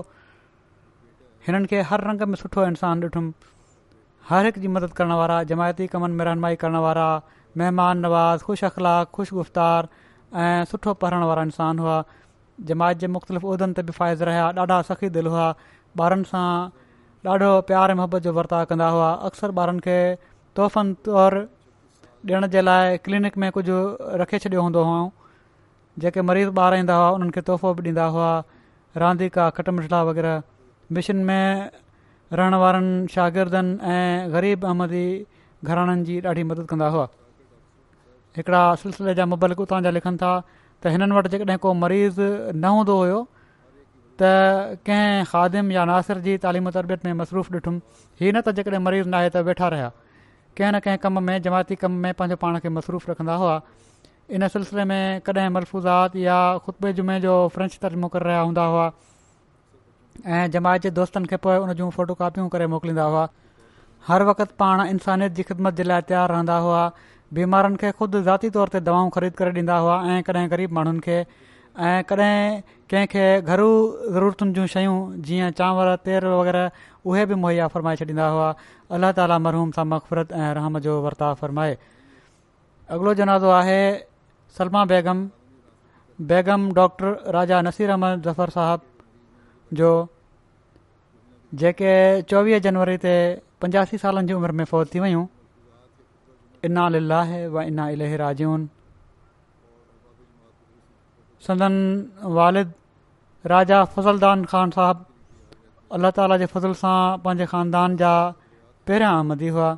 हिननि खे हर रंग में सुठो इंसानु ॾिठुमि हर हिकु जी मदद करण वारा जमायती कमनि में रहनुमाई करण वारा महिमान नवाज़ ख़ुशि अख़लाक गुफ़्तार ऐं सुठो पढ़ण वारा इंसान हुआ जमायत जे मुख़्तलिफ़ उहिदनि ते बि फ़ाइज़ रहिया ॾाढा सखी दिलि हुआ ॿारनि सां ॾाढो प्यार ऐं मुहबत जो वर्ताव कंदा हुआ अक्सर ॿारनि खे तुहिफ़ तौरु ॾियण जे लाइ क्लीनिक में कुझु रखे छॾियो हूंदो हुउं जेके मरीज़ ॿार ईंदा हुआ उन्हनि खे तोहफ़ो बि ॾींदा हुआ रांदीका खट मछला वग़ैरह मिशन में रहण वारनि शागिर्दनि ऐं ग़रीब अहमदी घराणनि जी ॾाढी मदद कंदा हुआ हिकिड़ा सिलसिले जा मुबलिक उतां जा लिखनि था त हिननि वटि जेकॾहिं को मरीज़ न हूंदो हुयो त कंहिं ख़ादिम या नासिर जी तालीम तरबियत में मसरूफ़ ॾिठुमि हीअ न त जेकॾहिं मरीज़ न आहे त वेठा रहिया कंहिं न कंहिं कम में जमायती कम में पंहिंजो पाण खे मसरूफ़ रखंदा हुआ इन सिलसिले में कॾहिं मलफ़ूज़ात या ख़ुतबे जुमे जो फ्रेंच तर्जुमो करे रहिया हूंदा हुआ ऐं जमायत जे दोस्तनि खे पोइ उन जूं फ़ोटो कापियूं करे मोकिलींदा हुआ हर वक़्तु पाण इंसानियत जी ख़िदमत जे लाइ तयारु रहंदा हुआ बीमारनि खे ख़ुदि ज़ाती तौर ते दवाऊं ख़रीद करे ॾींदा हुआ ऐं कॾहिं ग़रीब माण्हुनि खे ऐं कॾहिं कंहिंखे घरू ज़रूरतुनि जूं शयूं जीअं चांवर तेल वग़ैरह उहे बि मुहैया फ़रमाए छॾींदा हुआ अलाह ताला मरहूम सां मक़फ़रत ऐं रहम जो वर्ताव फ़रमाए अॻिलो जनाज़ो आहे सलमा बेगम बेगम डॉक्टर राजा नसीर अहमद ज़फर साहबु जो जेके चोवीह जनवरी ते पंजासी सालनि जी उमिरि में फ़ौज थी वियूं इना लाहे व इना इलह राजन संदन वालिद राजा फज़लदान ख़ान साहबु अल्ला ताला जे फज़ल सां पंहिंजे ख़ानदान जा पहिरियां आमदी हुआ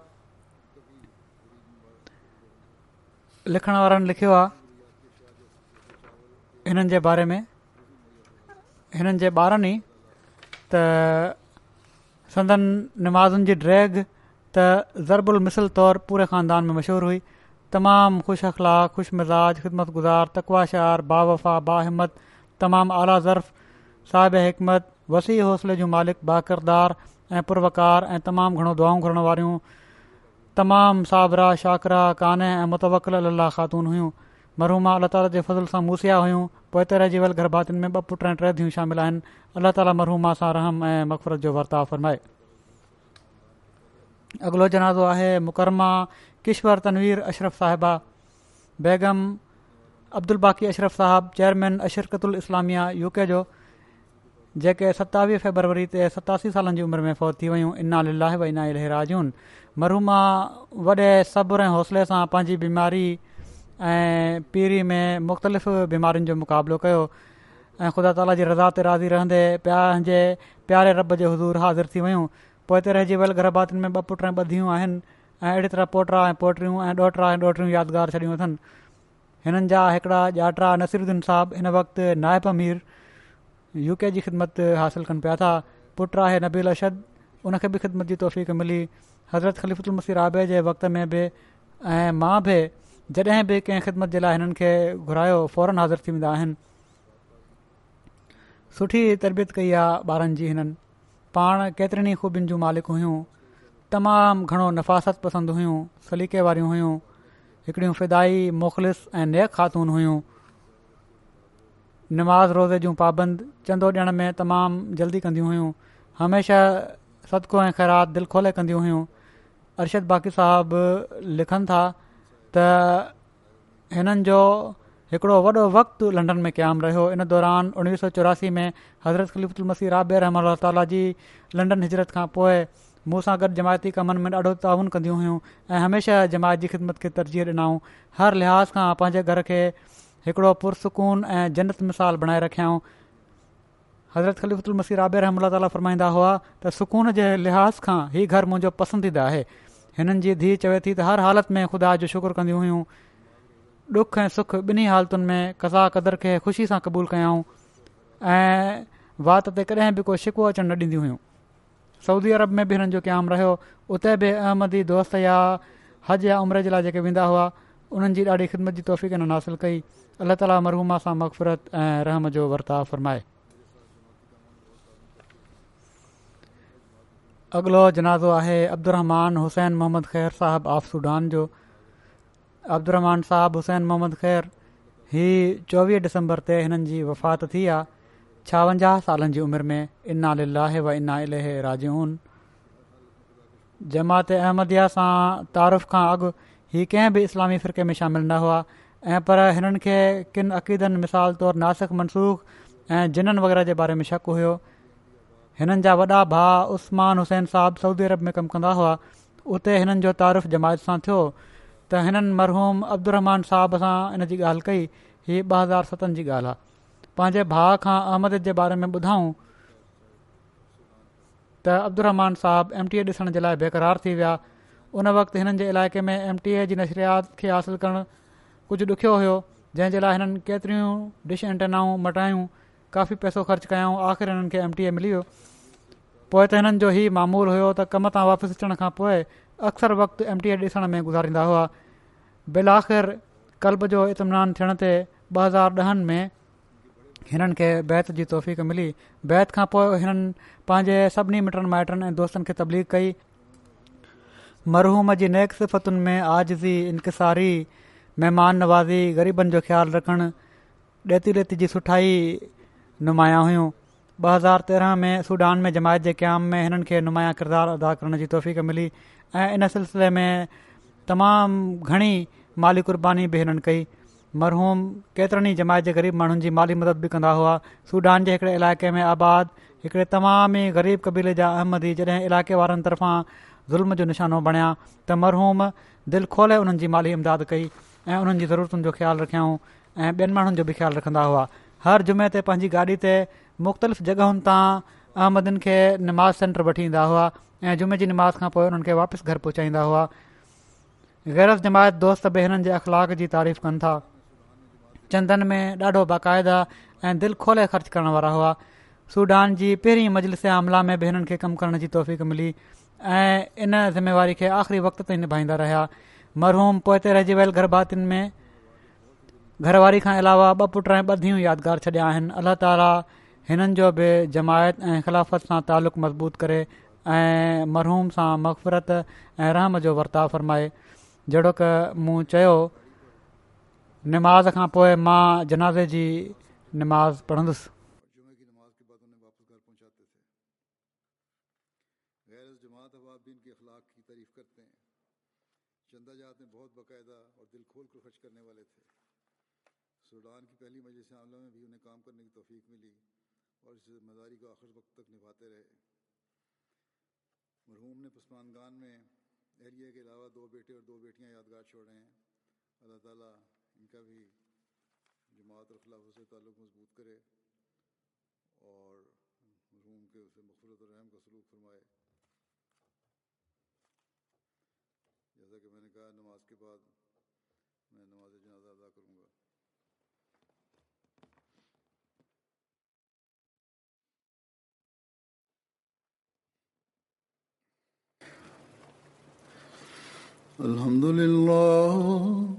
लिखण वारनि लिखियो आहे हिननि जे बारे में हिननि जे ॿारनि ई त संदन निमाज़ुनि जी ड्रैग त ज़रबुल मिसल तौरु पूरे खानदान में मशहूरु हुई तमामु ख़ुशि अख़लाक ख़ुशि मिज़ाज ख़िदमत गुज़ार तकवाशार बा वफ़ा बा हिमत तमामु आला ज़र्फ़ साहिब हिकमत वसी हौसले जूं मालिक बाक़िरदार ऐं पुरवकार ऐं तमामु घणो दुआऊं घुरण वारियूं तमामु साबरा शाकरा काने ऐं मुतवकल अलाह ख़ातून हुयूं मरूमा अलाह फज़ल सां मूसिया हुयूं पोइ तरजीवल गरभातियुनि में ॿ पुट ऐं टे धियूं शामिल आहिनि अलाह ताला मरहूमा सां रहम ऐं मक़फ़रत जो वर्ताव फरमाए अॻिलो जनाज़ो आहे मुकरमा किश्वर तनवीर अशरफ साहिबा बेगम बाक़ी अशरफ साहिबु चेयरमैन अशरकतल इस्लामिया यूके जो जेके सतावीह फेबरवरी ते सतासी सालनि जी उमिरि में फ़ौत थी वियूं इनाला व इनाहेहराजून मरूमा वॾे सब्र ऐं हौसले सां पंहिंजी बीमारी पीरी में मुख़्तलिफ़ बीमारियुनि जो मुक़ाबिलो कयो ख़ुदा ताला जी रज़ा ते राज़ी रहंदे पिया प्यारे रब जे हज़ूर हाज़िर थी वियूं पोइ त रहिजी वियल गर्भातियुनि में ॿ पुट ऐं ॿधियूं आहिनि ऐं तरह पोटा ऐं पोटियूं ऐं ॾोहटरा ऐं ॾोटरियूं यादगार छॾियूं अथनि हिननि जा हिकिड़ा ॼाट्रा नसीरुद्दीन साहबु हिन वक़्तु नायब अमीर यू के जी ख़िदमत हासिलु कनि पिया था पुटु आहे नबील अशद उनखे बि ख़िदमत जी तौफ़ीक़ मिली हज़रत ख़लीफ़ुल मसीर आबे जे वक़्त में बि ऐं मां बि जॾहिं बि कंहिं ख़िदमत जे लाइ हिननि खे घुरायो फौरन हाज़िर थी वेंदा आहिनि सुठी तरबियत कई आहे ॿारनि जी हिननि पाण केतिरनि ई ख़ूबियुनि जूं मालिक हुयूं तमामु घणो नफ़ासत पसंदि हुयूं सलीक़ेवारियूं हुइयूं हिकिड़ियूं फिदाई मुख़लिस ऐं नेक ख़ातून हुयूं नमाज़ रोज़े जूं पाबंद चंदो ॾियण में तमामु जल्दी कंदियूं हुइयूं हमेशा सदको ऐं ख़ैरात दिलि खोले कंदियूं हुयूं अर्शद बाकी साहब लिखनि था त हिननि जो हिकिड़ो वॾो वक़्तु लंडन में क़यामु रहियो इन दौरान उणिवीह सौ चौरासी में हज़रत मसीह राब रहम ताला जी लंडन हिजरत खां पोइ मूंसां गॾु जमायती कमनि में ॾाढो तावन कंदियूं हुयूं ऐं हमेशह जमायत जी ख़िदमत खे तरजीह ॾिनऊं हर लिहाज़ खां पंहिंजे घर खे हिकिड़ो पुरसकून ऐं जनत मिसाल बणाए रखियाऊं हज़रत मसीह राबे रहम फ़रमाईंदा हुआ त सुकून जे लिहाज़ खां हीउ घर मुंहिंजो पसंदीदा आहे हिननि जी धीउ चवे थी त हर हालत में ख़ुदा जो शुक्र कंदियूं हुयूं ॾुख ऐं सुख ॿिन्ही हालतुनि में कज़ा क़दर खे ख़ुशी सां क़बूल कयाऊं ऐं वात ते कॾहिं बि को शिको अचणु न ॾींदी हुयूं सऊदी अरब में बि हिननि जो क़याम रहियो उते बि अहमदी दोस्त या हज या उमिरि जे लाइ जेके वेंदा हुआ उन्हनि जी ॾाढी ख़िदमत जी तौफ़ीक़नि हासिलु कई अलाह ताली मरहूमा सां मक़फ़रत ऐं रहम जो वर्ताव फ़रमाए अॻिलो जनाज़ो आहे अब्दुलरमान हुसैन मोहम्मद ख़ैर साहिबु आफसूडान जो अब्दुलरमान साहिबु हुसैन मोहम्मद ख़ैरु ही चोवीह डिसंबर ते हिननि जी वफ़ात थी आहे छावंजाह सालनि जी उमिरि में इना लिलाहे व इना इल राजन जमात अहमदिया सां तारफ़ खां अॻु हीअ कंहिं बि इस्लामी फ़िरके में शामिलु न हुआ ऐं पर हिननि खे किन अक़ीदनि मिसाल तौरु नासुख़ मनसूख़ ऐं जिनन वग़ैरह जे बारे में शक हुयो हिननि जा वॾा भाउ उस्मान हुसैन साहब सऊदी अरब में कमु कंदा हुआ उते हिननि जो तारिफ़ु जमायत सां थियो त हिननि मरहूम अब्दुल साहब सां इन जी ॻाल्हि कई हीअ ॿ हज़ार सतनि जी ॻाल्हि आहे पंहिंजे भाउ खां अहमद जे बारे में ॿुधाऊं त Abdul Rahman M T A ॾिसण जे लाइ बेक़रार थी विया उन वक़्तु हिननि जे इलाइक़े में एम टी ए जी नशरियात खे हासिलु करणु कुझु ॾुखियो हुयो जंहिंजे लाइ हिननि केतिरियूं डिश इंटनाऊं मटायूं काफ़ी पैसो ख़र्चु कयूं आख़िर हिननि खे ए मिली वियो पोइ त हिननि जो ई मामूलु हुयो त कम तां वापसि अचण खां पोइ अक्सर वक़्तु एम टी ए ॾिसण में गुज़ारींदा हुआ बिल आख़िर कल्ब जो इतमिनान थियण ते ॿ हज़ार ॾहनि में हिननि खे बैत जी तौफ़ मिली बैत खां पोइ हिननि पंहिंजे सभिनी मिटनि माइटनि ऐं दोस्तनि खे तबलीख कई मरहूम जी नेक सिफ़तुनि में आज़िज़ी इंकसारी महिमान नवाज़ी ग़रीबनि जो ख़्यालु रखणु ॾेती रेती जी सुठाई नुमाया हुयूं ॿ हज़ार तेरहं में सूडान में जमायत जे क़याम में हिननि खे नुमाया किरदारु अदा करण जी तौफ़ मिली ऐं इन सिलसिले में तमामु घणी माली कुर्बानी बि हिननि कई मरहूम केतिरनि ई जमायत जे ग़रीब माण्हुनि जी माली मदद बि कंदा हुआ सूडान जे हिकड़े इलाइक़े में आबाद हिकिड़े तमामु ई ग़रीब क़बीले जा अहमदी ई जॾहिं इलाइक़े वारनि तरफ़ां ज़ुल्म जो निशानो बणिया त मरहूम दिलि खोले हुननि माली इमदाद कई ऐं उन्हनि जी ज़रूरतुनि जो ख़्यालु रखियाऊं ऐं ॿियनि माण्हुनि जो बि ख़्यालु रखंदा हुआ हर जुमे ते पंहिंजी गाॾी ते मुख़्तलिफ़ जॻहियुनि तां अहमदनि खे निमाज़ सेंटर वठी ईंदा हुआ ऐं जुमे जी निमाज़ खां पोइ उन्हनि खे वापसि घर पहुचाईंदा हुआ गैरत जमायत दोस्त भेनरनि जे अख़लाक जी तारीफ़ कनि था चंदन में ॾाढो बाक़ाइदा ऐं दिलि खोले ख़र्च करण वारा हुआ सूडान जी पहिरीं मजलिस अमला में भेनरनि खे कमु करण जी तौफ़ मिली ऐं इन ज़िमेवारी खे आख़िरी वक़्त ते निभाईंदा रहिया मरहूम पोइ ते रहिजी वियल गर्भातियुनि में घरवारी खां अलावा ॿ पुट ऐं ॿ धीअ यादगार छॾिया आहिनि अलाह ताला हिननि जो बि जमायत ऐं ख़िलाफ़त सां तालुक मज़बूत करे ऐं मरहूम सां मगफ़रत ऐं रहम जो वर्ताव फ़रमाए जहिड़ो की मूं चयो नमाज़ खां पोइ मां जनाज़े जी निमाज़ पढ़ंदुसि بھی جماعت اور خلافت سے تعلق مضبوط کرے اور مرحوم کے اسے مغفرت اور رحم کا سلوک فرمائے جیسا کہ میں نے کہا نماز کے بعد میں نماز جنازہ ادا کروں گا الحمد للہ